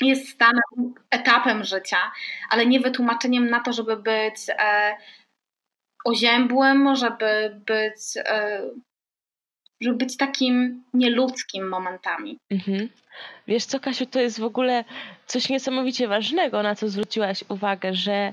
jest stanem, etapem życia, ale nie wytłumaczeniem na to, żeby być e, oziębłym, żeby być, e, żeby być takim nieludzkim momentami. Mhm. Wiesz co, Kasiu, to jest w ogóle coś niesamowicie ważnego, na co zwróciłaś uwagę, że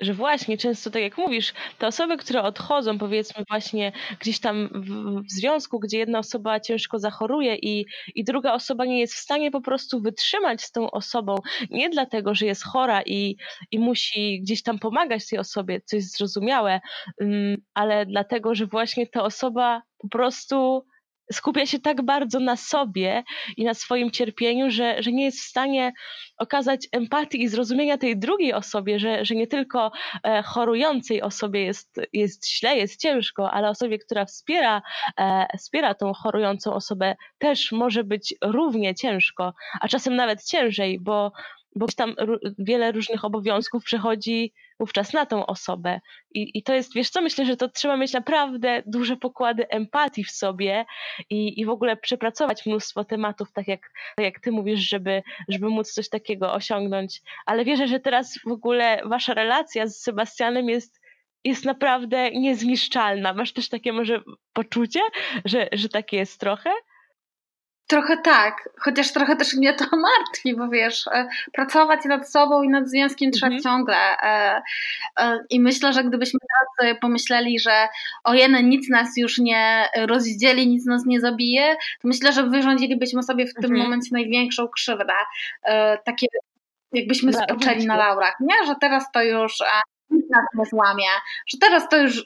że właśnie często, tak jak mówisz, te osoby, które odchodzą, powiedzmy właśnie gdzieś tam w, w, związku, gdzie jedna osoba ciężko zachoruje i, i druga osoba nie jest w stanie po prostu wytrzymać z tą osobą, nie dlatego, że jest chora i, i musi gdzieś tam pomagać tej osobie, co jest zrozumiałe, um, ale dlatego, że właśnie ta osoba po prostu skupia się tak bardzo na sobie i na swoim cierpieniu, że, że nie jest w stanie okazać empatii i zrozumienia tej drugiej osobie, że, że nie tylko e, chorującej osobie jest, jest źle, jest ciężko, ale osobie, która wspiera, e, wspiera tą chorującą osobę, też może być równie ciężko, a czasem nawet ciężej, bo, bo tam wiele różnych obowiązków przechodzi wówczas na tą osobę. I, I to jest, wiesz co, myślę, że to trzeba mieć naprawdę duże pokłady empatii w sobie i, i w ogóle przepracować mnóstwo tematów, tak jak, tak jak ty mówisz, żeby, żeby móc coś takiego osiągnąć. Ale wierzę, że teraz w ogóle wasza relacja z Sebastianem jest jest naprawdę niezniszczalna. Masz też takie może poczucie, że, że takie jest trochę? Trochę tak, chociaż trochę też mnie to martwi, bo wiesz, e, pracować nad sobą i nad związkiem trzeba mhm. ciągle. E, e, I myślę, że gdybyśmy teraz pomyśleli, że o jeden nic nas już nie rozdzieli, nic nas nie zabije, to myślę, że wyrządzilibyśmy sobie w tym mhm. momencie największą krzywdę. Takie jakbyśmy spoczęli na laurach, nie? Że teraz to już nic nas nie złamie, że teraz to już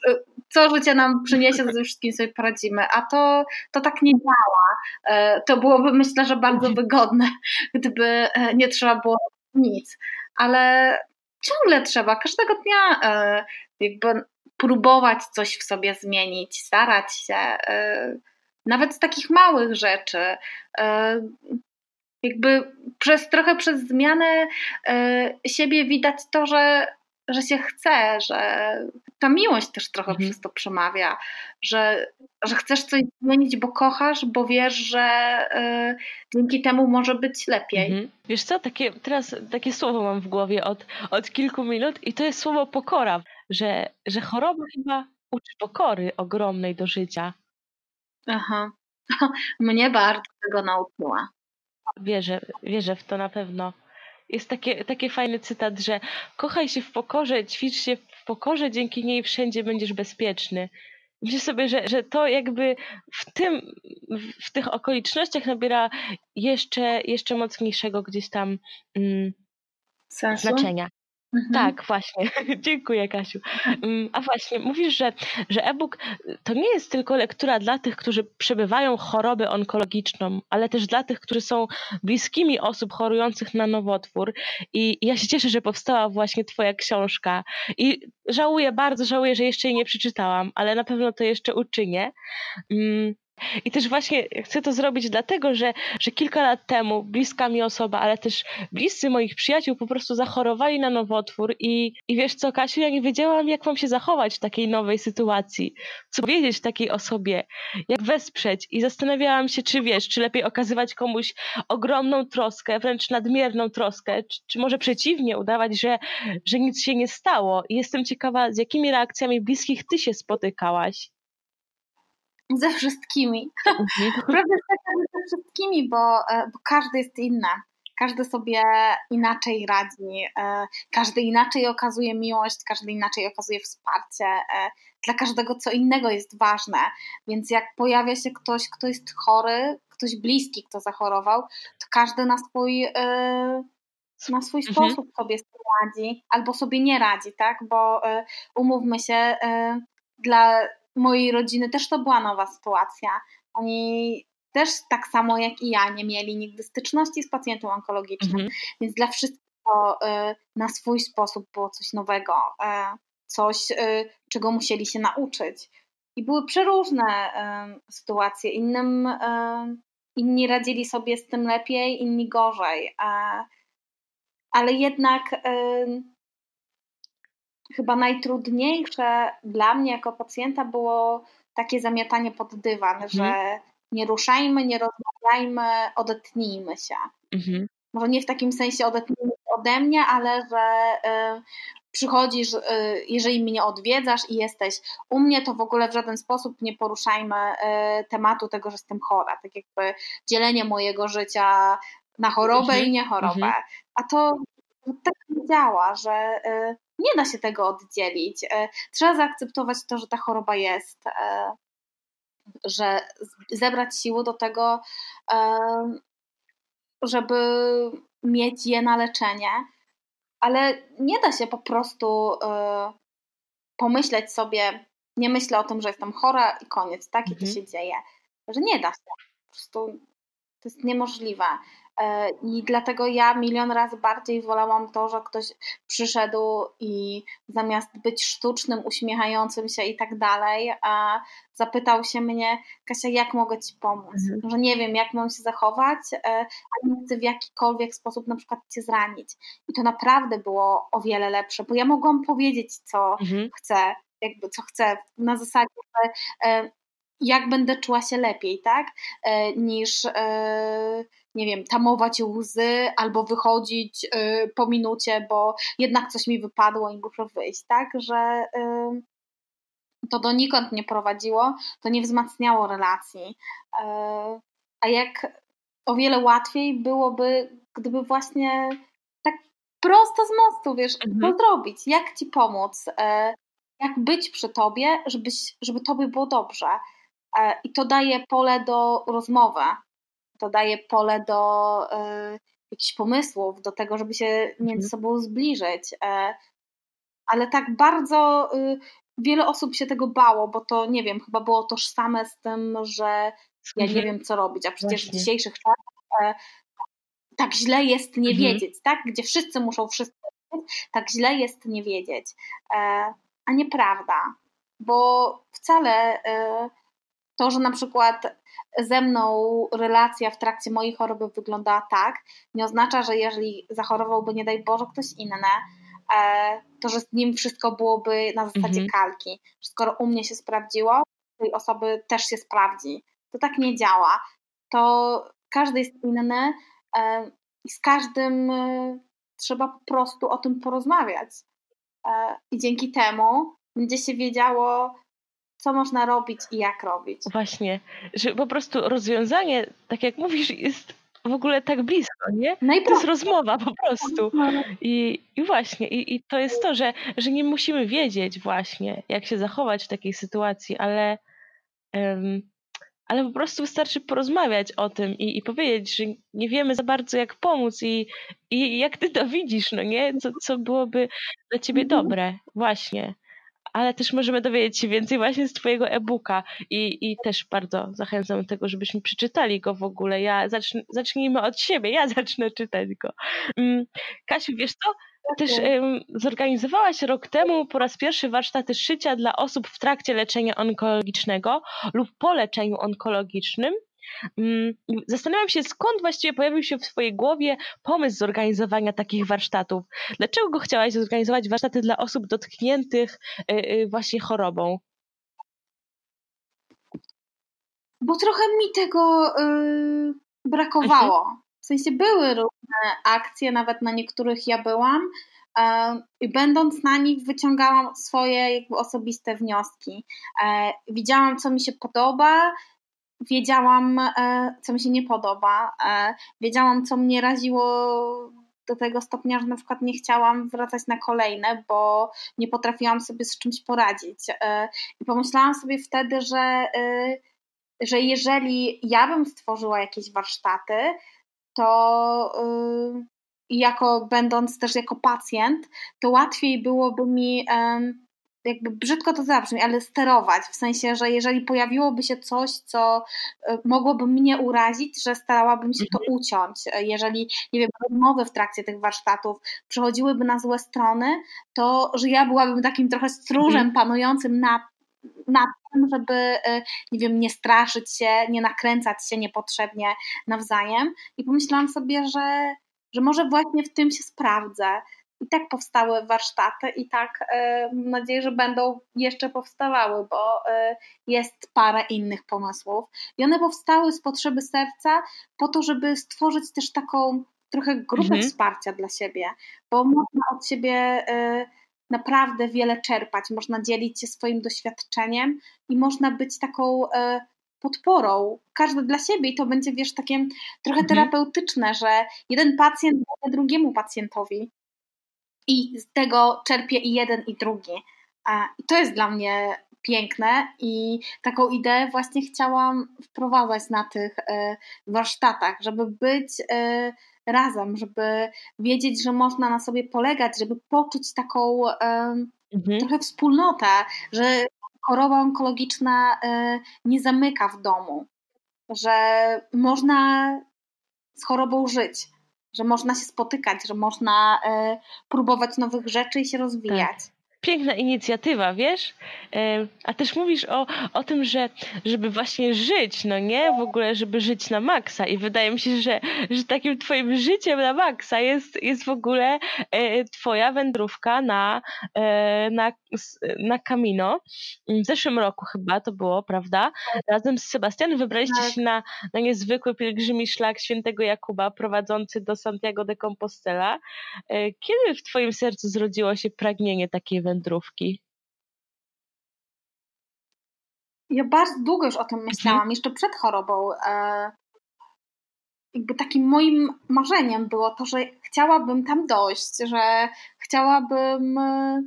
co życie nam przyniesie, to ze wszystkim sobie poradzimy, a to, to tak nie działa. E, to byłoby myślę, że bardzo wygodne, gdyby e, nie trzeba było nic, ale ciągle trzeba, każdego dnia e, jakby próbować coś w sobie zmienić, starać się, nawet z takich małych rzeczy. Jakby przez trochę przez zmianę siebie widać to, że że się chce, że ta miłość też trochę mhm. przez to przemawia, że, że chcesz coś zmienić, bo kochasz, bo wiesz, że y, dzięki temu może być lepiej. Mhm. Wiesz co, takie, teraz takie słowo mam w głowie od, od kilku minut i to jest słowo pokora, że, że choroba chyba uczy pokory ogromnej do życia. Aha, mnie bardzo tego nauczyła. Wierzę, wierzę w to na pewno jest takie, taki fajny cytat, że kochaj się w pokorze, ćwicz się pokorze dzięki niej wszędzie będziesz bezpieczny. Myślę sobie, że, że to jakby w tym, w tych okolicznościach nabiera jeszcze, jeszcze mocniejszego gdzieś tam mm, znaczenia. Mhm. Tak, właśnie. Dziękuję, Kasiu. Mm, a właśnie, mówisz, że, że e-book to nie jest tylko lektura dla tych, którzy przebywają chorobę onkologiczną, ale też dla tych, którzy są bliskimi osób chorujących na nowotwór. I ja się cieszę, że powstała właśnie Twoja książka. I żałuję, bardzo żałuję, że jeszcze jej nie przeczytałam, ale na pewno to jeszcze uczynię. Mm, i też właśnie chcę to zrobić dlatego, że, że kilka lat temu bliska mi osoba, ale też bliscy moich przyjaciół po prostu zachorowali na nowotwór i, i wiesz co, Kasiu, ja nie wiedziałam, jak mam się zachować w takiej nowej sytuacji, co powiedzieć takiej osobie, jak wesprzeć? I zastanawiałam się, czy wiesz, czy lepiej okazywać komuś ogromną troskę, wręcz nadmierną troskę, czy, czy może przeciwnie, udawać, że, że nic się nie stało. I jestem ciekawa, z jakimi reakcjami bliskich ty się spotykałaś ze wszystkimi. Prawda jest taka, ze wszystkimi, bo, e, bo każdy jest inny. Każdy sobie inaczej radzi, e, każdy inaczej okazuje miłość, każdy inaczej okazuje wsparcie. E, dla każdego co innego jest ważne. Więc jak pojawia się ktoś, kto jest chory, ktoś bliski, kto zachorował, to każdy na swój na swój mhm. sposób sobie radzi albo sobie nie radzi, tak? Bo umówmy się, dla mojej rodziny też to była nowa sytuacja. Oni też tak samo jak i ja nie mieli nigdy styczności z pacjentem onkologicznym, mhm. więc dla wszystkich to y, na swój sposób było coś nowego, y, coś, y, czego musieli się nauczyć. I były przeróżne sytuacje. Innym, inni radzili sobie z tym lepiej, inni gorzej. ale jednak chyba najtrudniejsze dla mnie jako pacjenta było takie zamiatanie pod dywan, mhm. że nie ruszajmy, nie rozmawiajmy, odetnijmy się. Mhm. Może nie w takim sensie odetnijmy się ode mnie, ale że y, przychodzisz, y, jeżeli mnie odwiedzasz i jesteś u mnie, to w ogóle w żaden sposób nie poruszajmy y, tematu tego, że jestem chora. Tak jakby dzielenie mojego życia na chorobę mhm. i niechorobę. Mhm. A to tak nie działa, że y, nie da się tego oddzielić. E, trzeba zaakceptować to, że ta choroba jest, e, że zebrać siły do tego, e, żeby mieć je na leczenie, ale nie da się po prostu pomyśleć sobie, nie myślę o tym, że jestem chora i koniec, tak? I to mhm. się dzieje. Że nie da się. Po prostu to jest niemożliwe. E, I dlatego ja milion razy bardziej wolałam to, że ktoś przyszedł i zamiast być sztucznym, uśmiechającym się i tak dalej, zapytał się mnie, Kasia, jak mogę Ci pomóc? Mhm. Że nie wiem, jak mam się zachować, e, a nie chcę w jakikolwiek sposób na przykład Cię zranić. I to naprawdę było o wiele lepsze, bo ja mogłam powiedzieć, co mhm. chcę, jakby co chcę, na zasadzie, że e, jak będę czuła się lepiej, tak? Niż nie wiem, tamować łzy albo wychodzić y, po minucie, bo jednak coś mi wypadło i muszę wyjść, tak? Że to donikąd nie prowadziło, to nie wzmacniało relacji. A jak o wiele łatwiej byłoby, gdyby właśnie tak prosto z mostu, wiesz, mhm. co zrobić, jak ci pomóc, jak być przy tobie, żebyś, żeby tobie było dobrze. I to daje pole do rozmowy, to daje pole do y, jakichś pomysłów, do tego, żeby się między mhm. sobą zbliżyć. E, ale tak bardzo y, wiele osób się tego bało, bo to nie wiem, chyba było tożsame z tym, że ja nie wiem, co robić, a przecież Właśnie. w dzisiejszych czasach e, tak źle jest nie mhm. wiedzieć, tak? Gdzie wszyscy muszą wszystko wiedzieć, tak źle jest nie wiedzieć. E, a nieprawda, bo wcale to, że na przykład ze mną relacja w trakcie mojej choroby wyglądała tak, nie oznacza, że jeżeli zachorowałby, nie daj Boże, ktoś inny, e, to że z nim wszystko byłoby na zasadzie mhm. kalki. Skoro u mnie się sprawdziło, tej osoby też się sprawdzi. To tak nie działa. To każdy jest inny e, i z każdym e, trzeba po prostu o tym porozmawiać. I dzięki temu będzie się wiedziało, co można robić i jak robić. Właśnie, że po prostu rozwiązanie, tak jak mówisz, jest w ogóle tak blisko, nie? To jest rozmowa po prostu. I, i właśnie, i, i to jest to, że, że nie musimy wiedzieć właśnie, jak się zachować w takiej sytuacji, ale, um, ale po prostu wystarczy porozmawiać o tym i, i powiedzieć, że nie wiemy za bardzo, jak pomóc i, i jak ty to widzisz, no nie? Co, co byłoby dla ciebie mhm. dobre, właśnie ale też możemy dowiedzieć się więcej właśnie z Twojego e-booka i, i też bardzo zachęcam do tego, żebyśmy przeczytali go w ogóle. Ja zacznę, zacznijmy od siebie, ja zacznę czytać go. Mm, Kasiu, wiesz co? Też um, zorganizowałaś rok temu po raz pierwszy warsztaty szycia dla osób w trakcie leczenia onkologicznego lub po leczeniu onkologicznym. Mm, zastanawiam się, skąd właściwie pojawił się w Twojej głowie pomysł zorganizowania takich warsztatów. Dlaczego chciałaś zorganizować warsztaty dla osób dotkniętych y, y, właśnie chorobą? Bo trochę mi tego yy, brakowało. Mhm. W sensie były różne akcje, nawet na niektórych ja byłam, i będąc na nich wyciągałam swoje jakby osobiste wnioski. E, widziałam, co mi się podoba, wiedziałam, e, co mi się nie podoba, e, wiedziałam, co mnie raziło do tego stopnia, że na przykład nie chciałam wracać na kolejne, bo nie potrafiłam sobie z czymś poradzić. E, I pomyślałam sobie wtedy, że, że jeżeli ja bym stworzyła jakieś warsztaty, to jako będąc też jako pacjent, to łatwiej byłoby mi jakby brzydko to zabrzmi, ale sterować, w sensie, że jeżeli pojawiłoby się coś, co e, mogłoby mnie urazić, że starałabym się to mhm. uciąć. E, jeżeli, nie wiem, rozmowy w trakcie tych warsztatów przechodziłyby na złe strony, to że ja byłabym takim trochę stróżem mhm. panującym nad nad tym, żeby, e, nie wiem, nie straszyć się, nie nakręcać się niepotrzebnie nawzajem. I pomyślałam sobie, że, że może właśnie w tym się sprawdzę, i tak powstały warsztaty i tak e, mam nadzieję, że będą jeszcze powstawały, bo e, jest parę innych pomysłów. I one powstały z potrzeby serca po to, żeby stworzyć też taką trochę grupę mhm. wsparcia dla siebie, bo można od siebie e, naprawdę wiele czerpać, można dzielić się swoim doświadczeniem i można być taką podporą, każdy dla siebie i to będzie, wiesz, takie trochę mhm. terapeutyczne, że jeden pacjent da drugiemu pacjentowi i z tego czerpie i jeden, i drugi. I to jest dla mnie piękne i taką ideę właśnie chciałam wprowadzać na tych e, warsztatach, żeby być e, razem, żeby wiedzieć, że można na sobie polegać, żeby poczuć taką mhm. trochę wspólnotę, że choroba onkologiczna e, nie zamyka w domu, że można z chorobą żyć że można się spotykać, że można y, próbować nowych rzeczy i się rozwijać. Tak piękna inicjatywa, wiesz? A też mówisz o, o tym, że żeby właśnie żyć, no nie? W ogóle, żeby żyć na maksa i wydaje mi się, że, że takim twoim życiem na maksa jest, jest w ogóle e, twoja wędrówka na, e, na, na Camino. W zeszłym roku chyba to było, prawda? Razem z Sebastianem wybraliście tak. się na, na niezwykły pielgrzymi szlak świętego Jakuba prowadzący do Santiago de Compostela. E, kiedy w twoim sercu zrodziło się pragnienie takiej wędrówki? Ja bardzo długo już o tym myślałam, mhm. jeszcze przed chorobą. E, jakby takim moim marzeniem było to, że chciałabym tam dojść, że chciałabym e,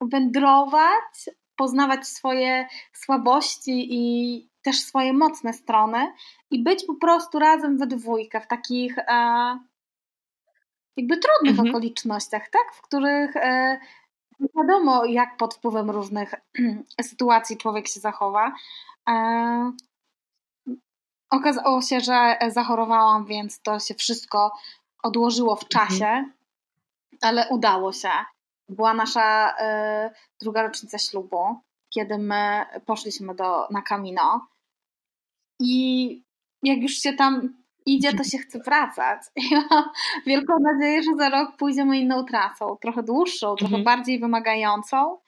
wędrować, poznawać swoje słabości i też swoje mocne strony i być po prostu razem we dwójkę w takich e, jakby trudnych mhm. okolicznościach, tak? W których e, nie wiadomo, jak pod wpływem różnych sytuacji człowiek się zachowa. E, okazało się, że zachorowałam, więc to się wszystko odłożyło w czasie, mhm. ale udało się. Była nasza e, druga rocznica ślubu, kiedy my poszliśmy do, na Camino. I jak już się tam idzie, to się chce wracać. Ja mam wielką nadzieję, że za rok pójdziemy inną trasą, trochę dłuższą, trochę mhm. bardziej wymagającą,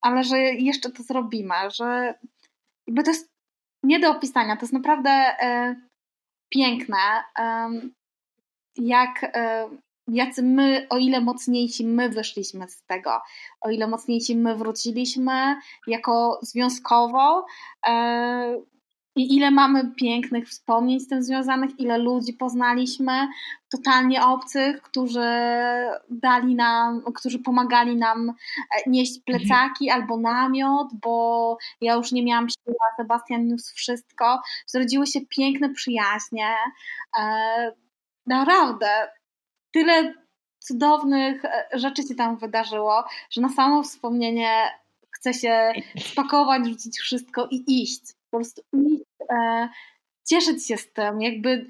ale że jeszcze to zrobimy, że jakby to jest nie do opisania, to jest naprawdę e, piękne, jak e, jacy my, o ile mocniejsi my wyszliśmy z tego, o ile mocniejsi my wróciliśmy jako związkowo, e, i ile mamy pięknych wspomnień z tym związanych, ile ludzi poznaliśmy, totalnie obcych, którzy dali nam, którzy pomagali nam e, nieść mhm. plecaki albo namiot, bo ja już nie miałam siły, a Sebastian niósł wszystko. Zrodziły się piękne przyjaźnie. E, naprawdę, tyle cudownych e, rzeczy się tam wydarzyło, że na samo wspomnienie chce się spakować, rzucić wszystko i iść po prostu iść, e, cieszyć się z tym, jakby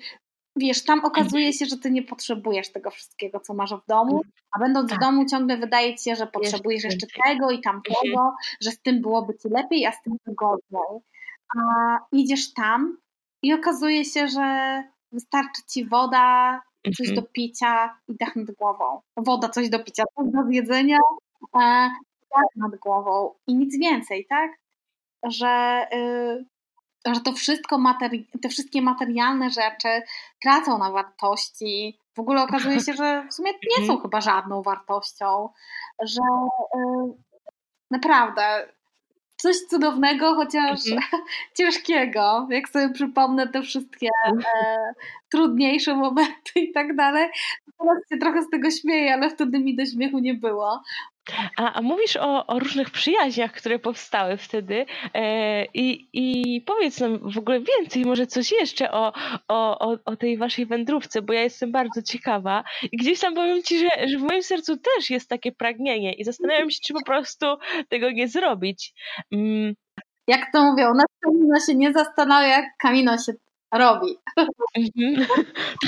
wiesz, tam okazuje się, że ty nie potrzebujesz tego wszystkiego, co masz w domu, a będąc tak. w domu ciągle wydaje ci się, że potrzebujesz jeszcze tego i tamtego, mhm. że z tym byłoby ci lepiej, a z tym wygodniej. A idziesz tam i okazuje się, że wystarczy ci woda, coś mhm. do picia i dach nad głową. Woda, coś do picia, coś do zjedzenia, e, dach nad głową i nic więcej, tak? Że y, że to wszystko, materi- te wszystkie materialne rzeczy tracą na wartości. W ogóle okazuje się, że w sumie nie są mhm. chyba żadną wartością, że yy, naprawdę coś cudownego, chociaż mhm. ciężkiego. Jak sobie przypomnę te wszystkie e, trudniejsze momenty i tak dalej, teraz się trochę z tego śmieję, ale wtedy mi do śmiechu nie było, a, a mówisz o, o, różnych przyjaźniach, które powstały wtedy e, i, i powiedz nam w ogóle więcej, może coś jeszcze o, o, o, tej waszej wędrówce, bo ja jestem bardzo ciekawa i gdzieś tam powiem ci, że, że w moim sercu też jest takie pragnienie i zastanawiam się, czy po prostu tego nie zrobić. Mm. Jak to mówią, na się nie zastanawia, jak Kamino się robi. Mhm.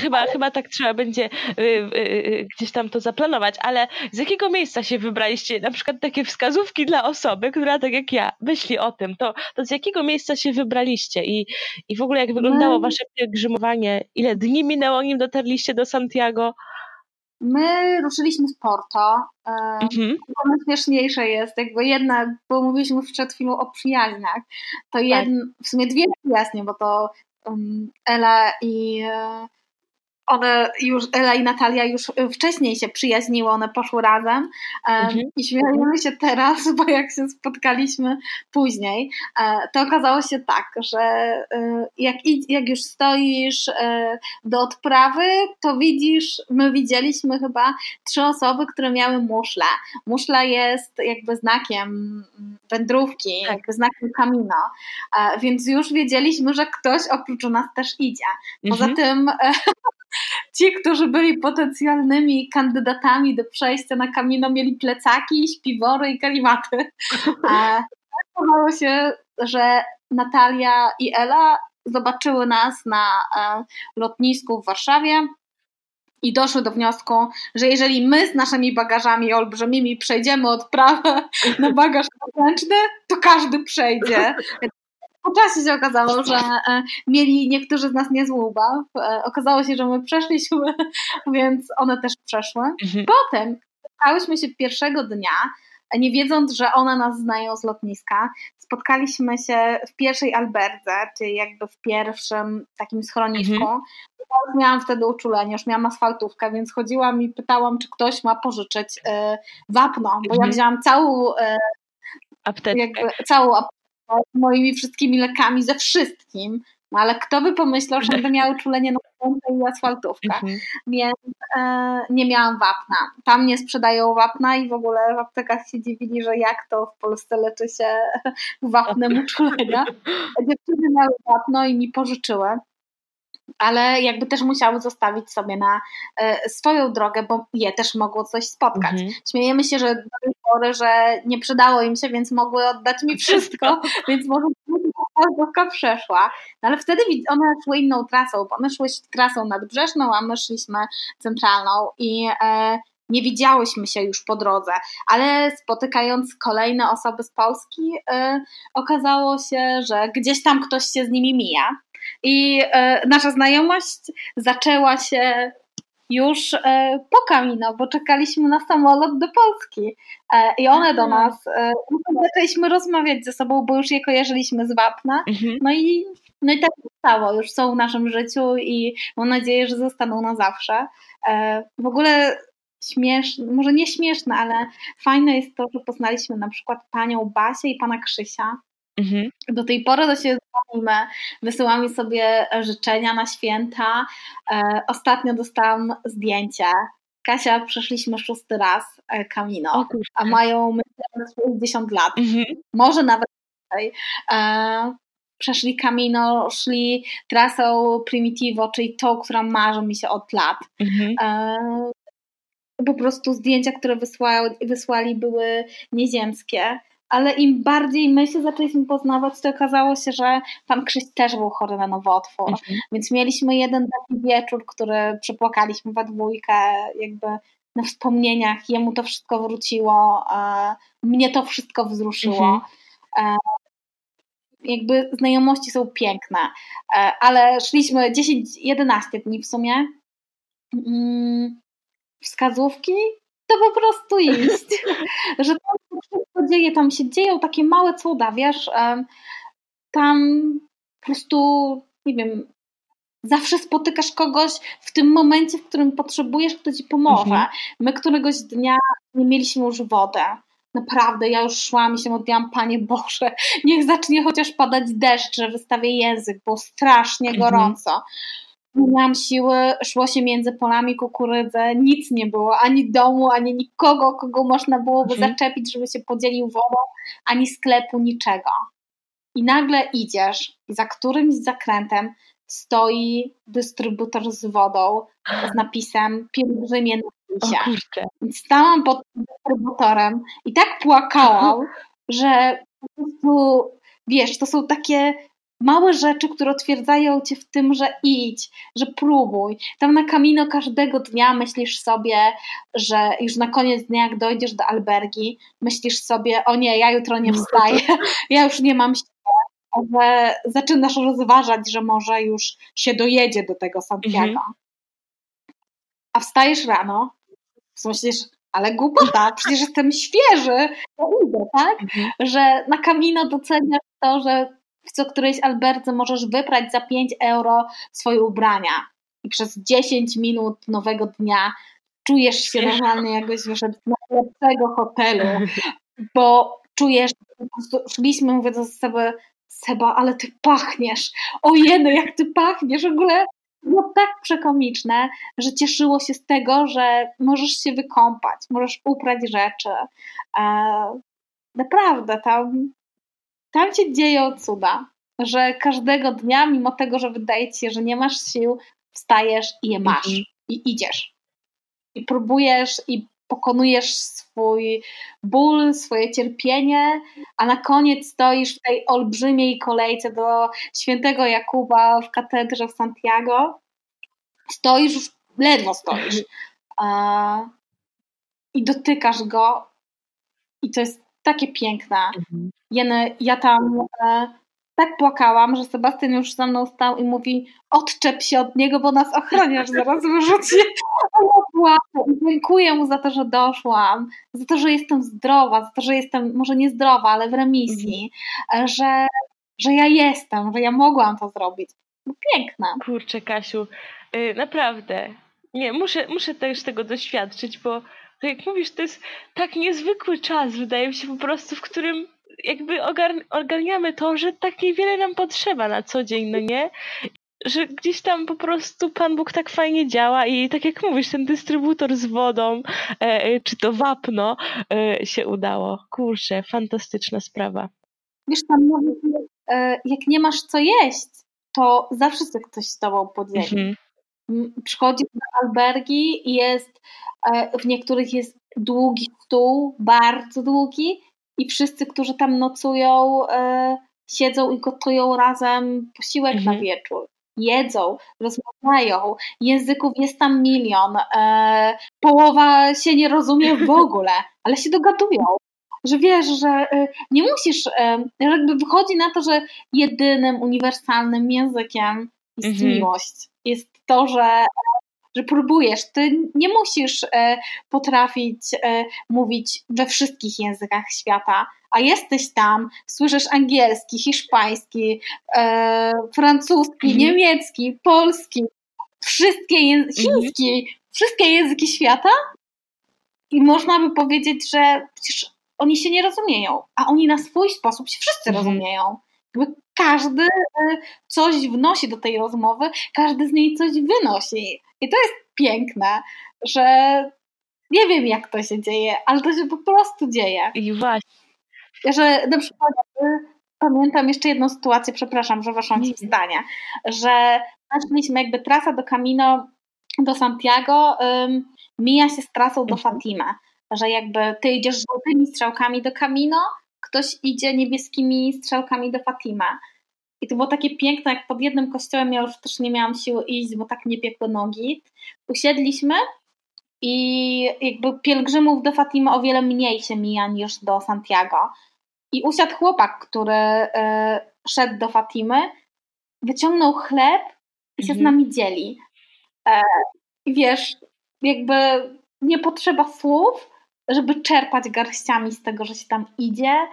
Chyba, chyba tak trzeba będzie y, y, y, gdzieś tam to zaplanować, ale z jakiego miejsca się wybraliście? Na przykład takie wskazówki dla osoby, która tak jak ja myśli o tym, to, to z jakiego miejsca się wybraliście i, i w ogóle jak wyglądało wasze pielgrzymowanie? Ile dni minęło, nim dotarliście do Santiago? My ruszyliśmy z Porto. Mhm. Najśmieszniejsze jest, jakby jedna, bo mówiliśmy przed chwilą o przyjaźniach, to tak. jedn, w sumie dwie przyjaźnie, bo to um, Ela i e, one już, Ela i Natalia już wcześniej się przyjaźniły, one poszły razem mhm. i śmiejemy się teraz, bo jak się spotkaliśmy później, e, to okazało się tak, że e, jak, jak już stoisz e, do odprawy, to widzisz, my widzieliśmy chyba trzy osoby, które miały muszle. Muszla jest jakby znakiem wędrówki, tak. jakby znakiem kamino, więc już wiedzieliśmy, że ktoś oprócz nas też idzie. Poza mhm. tym ci, którzy byli potencjalnymi kandydatami do przejścia na kamino, mieli plecaki, śpiwory i karimaty. A okazało się, że Natalia i Ela zobaczyły nas na e, lotnisku w Warszawie i doszły do wniosku, że jeżeli my z naszymi bagażami olbrzymimi przejdziemy odprawę na bagaż ręczny, to każdy przejdzie po czasie się okazało, że e, mieli niektórzy z nas niezły ubaw. E, okazało się, że my przeszliśmy, więc one też przeszły. Mhm. Potem spotkałyśmy się pierwszego dnia, nie wiedząc, że one nas znają z lotniska. Spotkaliśmy się w pierwszej alberdze, czyli jakby w pierwszym takim schronisku. Mhm. Ja miałam wtedy uczulenie, już miałam asfaltówkę, więc chodziłam i pytałam, czy ktoś ma pożyczyć y, wapno, bo mhm. ja wzięłam całą y, apteczkę. Jakby, całą apteczkę z moimi wszystkimi lekami, ze wszystkim. No ale kto by pomyślał, że będę miała uczulenie na pętę i asfaltówkę. Mhm. Więc e, nie miałam wapna. Tam nie sprzedają wapna i w ogóle w aptekach się dziwili, że jak to w Polsce leczy się wapnem uczulenia. Dziewczyny miały wapno i mi pożyczyły ale jakby też musiały zostawić sobie na e, swoją drogę, bo je też mogło coś spotkać. Mhm. Śmiejemy się, że do tej pory, że nie przydało im się, więc mogły oddać mi wszystko, więc może ta przeszła. No ale wtedy one szły inną trasą, bo one szły trasą nadbrzeżną, a my szliśmy centralną i e, nie widziałyśmy się już po drodze, ale spotykając kolejne osoby z Polski, e, okazało się, że gdzieś tam ktoś się z nimi mija i e, nasza znajomość zaczęła się już e, po Kamino, bo czekaliśmy na samolot do Polski e, i one do nas, e, zaczęliśmy rozmawiać ze sobą, bo już je kojarzyliśmy z Wapna, mhm. no i no i tak się stało, już są w naszym życiu i mam nadzieję, że zostaną na zawsze. E, w ogóle śmieszne, może nie śmieszne, ale fajne jest to, że poznaliśmy na przykład panią Basię i pana Krzysia, Mhm. Do tej pory to się dzwonimy, wysyłamy sobie życzenia na święta. E, ostatnio dostałam zdjęcie. Kasia, przeszliśmy szósty raz e, Camino, a mają myślę 60 lat, mhm. może nawet więcej. E, przeszli Camino, szli trasą Primitivo, czyli tą, która marzy mi się od lat. Mhm. Po prostu zdjęcia, które wysłali, wysłali były nieziemskie ale im bardziej my się zaczęliśmy poznawać, to okazało się, że pan Krzyś też był chory na nowotwór. Mhm. Więc mieliśmy jeden taki wieczór, który przepłakaliśmy we dwójkę, jakby na wspomnieniach. Jemu to wszystko wróciło, mnie to wszystko wzruszyło. Mhm. E, jakby znajomości są piękne, e, ale szliśmy 10-11 dni w sumie. Mm, wskazówki to po prostu iść. że się wszystko dzieje, tam się dzieją takie małe cuda, wiesz, tam po prostu, nie wiem, zawsze spotykasz kogoś w tym momencie, w którym potrzebujesz, kto ci pomoże. Mhm. My któregoś dnia nie mieliśmy już wody. Naprawdę, ja już szłam i się modliłam, Panie Boże, niech zacznie chociaż padać deszcz, że wystawię język, bo strasznie mhm. Nie miałam siły, szło się między polami kukurydzy, nic nie było, ani domu, ani nikogo, kogo można byłoby mhm. zaczepić, żeby się podzielił wodą, ani sklepu, niczego. I nagle idziesz i za którymś zakrętem stoi dystrybutor z wodą z napisem pielgrzymie na pisie. Stałam pod dystrybutorem i tak płakałam, że po prostu, wiesz, to są takie małe rzeczy, które otwierdzają cię w tym, że idź, że próbuj. Tam na kamino każdego dnia myślisz sobie, że już na koniec dnia, jak dojdziesz do albergi, myślisz sobie, o nie, ja jutro nie wstaję, ja już nie mam siły. Że zaczynasz rozważać, że może już się dojedzie do tego Santiago. Mhm. A wstajesz rano, myślisz, ale głupota, przecież jestem świeży, to idę, tak? Mhm. Że na kamino doceniasz to, że w co którejś alberce możesz wyprać za 5 euro swoje ubrania. I przez 10 minut nowego dnia czujesz się normalnie jakbyś wyszedł z najlepszego hotelu, bo czujesz, po prostu szliśmy, mówię do Seba, Seba, ale ty pachniesz, o jedy, jak ty pachniesz, w ogóle było tak przekomiczne, że cieszyło się z tego, że możesz się wykąpać, możesz uprać rzeczy. E, naprawdę, tam tam się dzieją cuda, że każdego dnia, mimo tego, że wydaje ci się, że nie masz sił, wstajesz i je masz mhm. i idziesz. I próbujesz i pokonujesz swój ból, swoje cierpienie, a na koniec stoisz w tej olbrzymiej kolejce do świętego Jakuba w katedrze w Santiago. Stoisz, już ledwo stoisz. I dotykasz go. I to jest takie piękne. Mhm. Ja, ja tam e, tak płakałam, że Sebastian już za mną stał i mówi odczep się od niego, bo nas ochroniarz zaraz wyrzuci. Dziękuję mu za to, że doszłam, za to, że jestem zdrowa, za to, że jestem może nie zdrowa, ale w remisji, mhm. że, że ja jestem, że ja mogłam to zrobić. No, piękne. Kurczę, Kasiu, yy, naprawdę. Nie, muszę, muszę też tego doświadczyć, bo tak jak mówisz, to jest tak niezwykły czas, wydaje mi się po prostu, w którym jakby ogarniamy to, że tak niewiele nam potrzeba na co dzień, no nie? Że gdzieś tam po prostu Pan Bóg tak fajnie działa i tak jak mówisz, ten dystrybutor z wodą, e, e czy to wapno e, się udało. Kurczę, fantastyczna sprawa. Wiesz, tam e, jak nie masz co jeść, to zawsze ktoś z tobą podzieli. Mhm. Przychodzisz do albergi i jest, e, w niektórych jest długi stół, bardzo długi i wszyscy, którzy tam nocują, e, siedzą i gotują razem posiłek mhm. na wieczór. Jedzą, rozmawiają, języków jest tam milion, e, połowa się nie rozumie w ogóle, ale się dogadują że wiesz, że e, nie musisz, jakby wychodzi na to, że jedynym uniwersalnym językiem jest mhm. miłość. Jest to, że że próbujesz. Ty nie musisz e, potrafić e, mówić we wszystkich językach świata, a jesteś tam, słyszysz angielski, hiszpański, e, francuski, mhm. niemiecki, polski, wszystkie języki, mhm. chiński, wszystkie języki świata i można by powiedzieć, że przecież oni się nie rozumieją, a oni na swój sposób się wszyscy mhm. rozumieją. Jakby każdy e, coś wnosi do tej rozmowy, każdy z niej coś wynosi. I to jest piękne, że nie wiem jak to się dzieje, ale to się po prostu dzieje. I właśnie. Że na przykład e, pamiętam jeszcze jedną sytuację, przepraszam, że weszłam ci w zdanie, że zaczęliśmy jakby trasa do Camino do Santiago um, mija się z trasą do mhm. Fatima, że jakby ty idziesz żółtymi strzałkami do Camino, ktoś idzie niebieskimi strzałkami do Fatima. I to było takie piękne, jak pod jednym kościołem ja już też nie miałam siły iść, bo tak mnie piekły nogi. Usiedliśmy i jakby pielgrzymów do Fatima o wiele mniej się mija niż do Santiago. I usiadł chłopak, który y, szedł do Fatimy, wyciągnął chleb i się mhm. z nami dzieli. E, I wiesz, jakby nie potrzeba słów, żeby czerpać garściami z tego, że się tam idzie,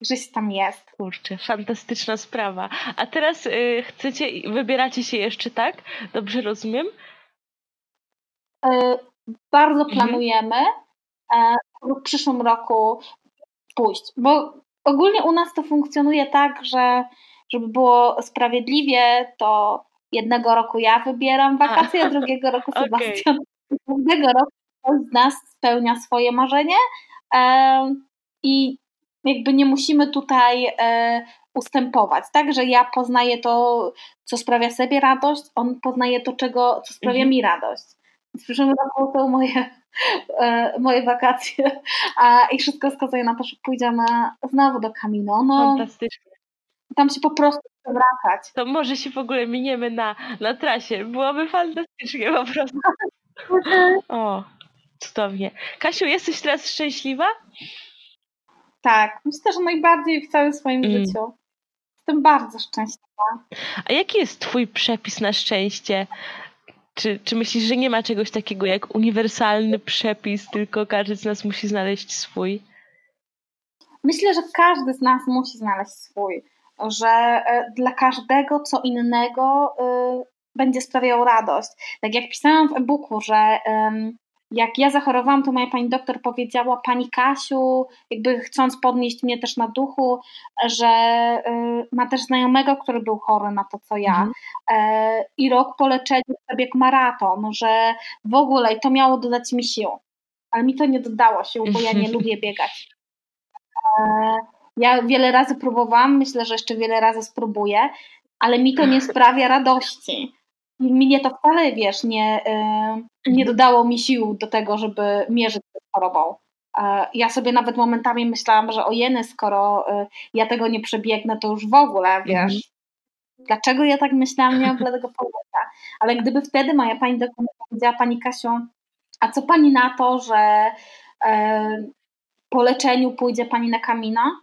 że się tam jest. Kurczę, fantastyczna sprawa. A teraz y, chcecie, wybieracie się jeszcze, tak? Dobrze rozumiem? Y, bardzo mhm. planujemy mhm. w przyszłym roku pójść, bo ogólnie u nas to funkcjonuje tak, że żeby było sprawiedliwie, to jednego roku ja wybieram wakacje, a, a drugiego roku Sebastian. Okay. Każdego roku ktoś z nas spełnia swoje marzenie i jakby nie musimy tutaj e, ustępować, tak, że ja poznaję to, co sprawia sobie radość, on poznaje to, czego, co sprawia mhm. mi radość. W przyszłym roku są moje, e, moje wakacje a, i wszystko wskazuje na to, że pójdziemy znowu do Camino. No, Fantastycznie. Tam się po prostu wracać. To może się w ogóle miniemy na, na trasie. Byłoby fantastycznie po prostu. o, cudownie. Kasiu, jesteś teraz szczęśliwa? Tak, myślę, że najbardziej w całym swoim mm. życiu. Jestem bardzo szczęśliwa. A jaki jest Twój przepis na szczęście? Czy, czy myślisz, że nie ma czegoś takiego jak uniwersalny przepis, tylko każdy z nas musi znaleźć swój? Myślę, że każdy z nas musi znaleźć swój, że e, dla każdego co innego y, będzie sprawiał radość. Tak jak pisałam w e-booku, że jak ja zachorowałam, to moja pani doktor powiedziała, pani Kasiu, jakby chcąc podnieść mnie też na duchu, że y, ma też znajomego, który był chory na to, co ja. Mhm. E, I rok po leczeniu przebiegł maraton, że w ogóle i to miało dodać mi sił. Ale mi to nie dodało sił, bo ja nie lubię biegać. E, ja wiele razy próbowałam, myślę, że jeszcze wiele razy spróbuję, ale mi to nie sprawia radości mnie to wcale, wiesz, nie, nie mhm. dodało mi sił do tego, żeby mierzyć się z chorobą. Ja sobie nawet momentami myślałam, że ojeny, skoro y, ja tego nie przebiegnę, to już w ogóle, wiesz, mhm. dlaczego ja tak myślałam, nie mam tego pojęcia. Ale gdyby wtedy moja pani doktor powiedziała, pani Kasiu, a co pani na to, że e, po leczeniu pójdzie pani na kamina,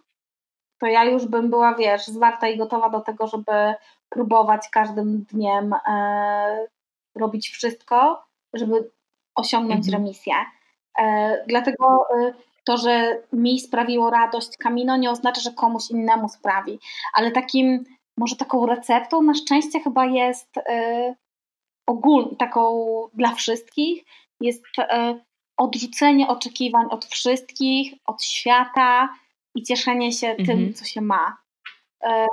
to ja już bym była, wiesz, zwarta i gotowa do tego, żeby próbować każdym dniem e, robić wszystko, żeby osiągnąć mhm. remisję. E, dlatego e, to, że mi sprawiło radość Kamino, nie oznacza, że komuś innemu sprawi, ale takim, może taką receptą na szczęście chyba jest e, ogólnie, taką dla wszystkich, jest e, odrzucenie oczekiwań od wszystkich, od świata i cieszenie się mhm. tym, co się ma. E,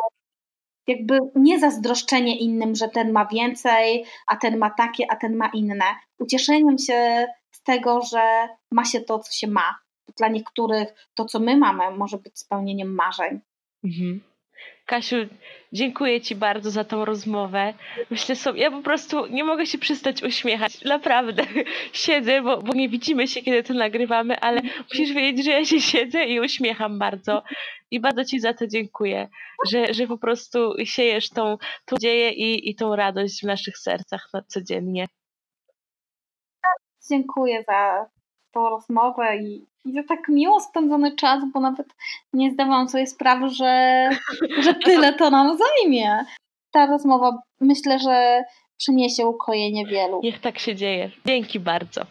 jakby nie zazdroszczenie innym, że ten ma więcej, a ten ma takie, a ten ma inne. Ucieszeniem się z tego, że ma się to, co się ma. Dla niektórych to, co my mamy, może być spełnieniem marzeń. Mhm. Kasiu, dziękuję Ci bardzo za tą rozmowę. Myślę sobie, ja po prostu nie mogę się przestać uśmiechać. Naprawdę siedzę, bo, bo nie widzimy się, kiedy to nagrywamy, ale musisz wiedzieć, że ja się siedzę i uśmiecham bardzo. I bardzo Ci za to dziękuję, że, że po prostu siejesz tą, tą nadzieję i, i tą radość w naszych sercach codziennie. Dziękuję za tą rozmowę i, i za tak miło spędzony czas, bo nawet nie zdawałam sobie sprawy, że, że tyle to nam zajmie. Ta rozmowa myślę, że przyniesie ukojenie wielu. Niech tak się dzieje. Dzięki bardzo.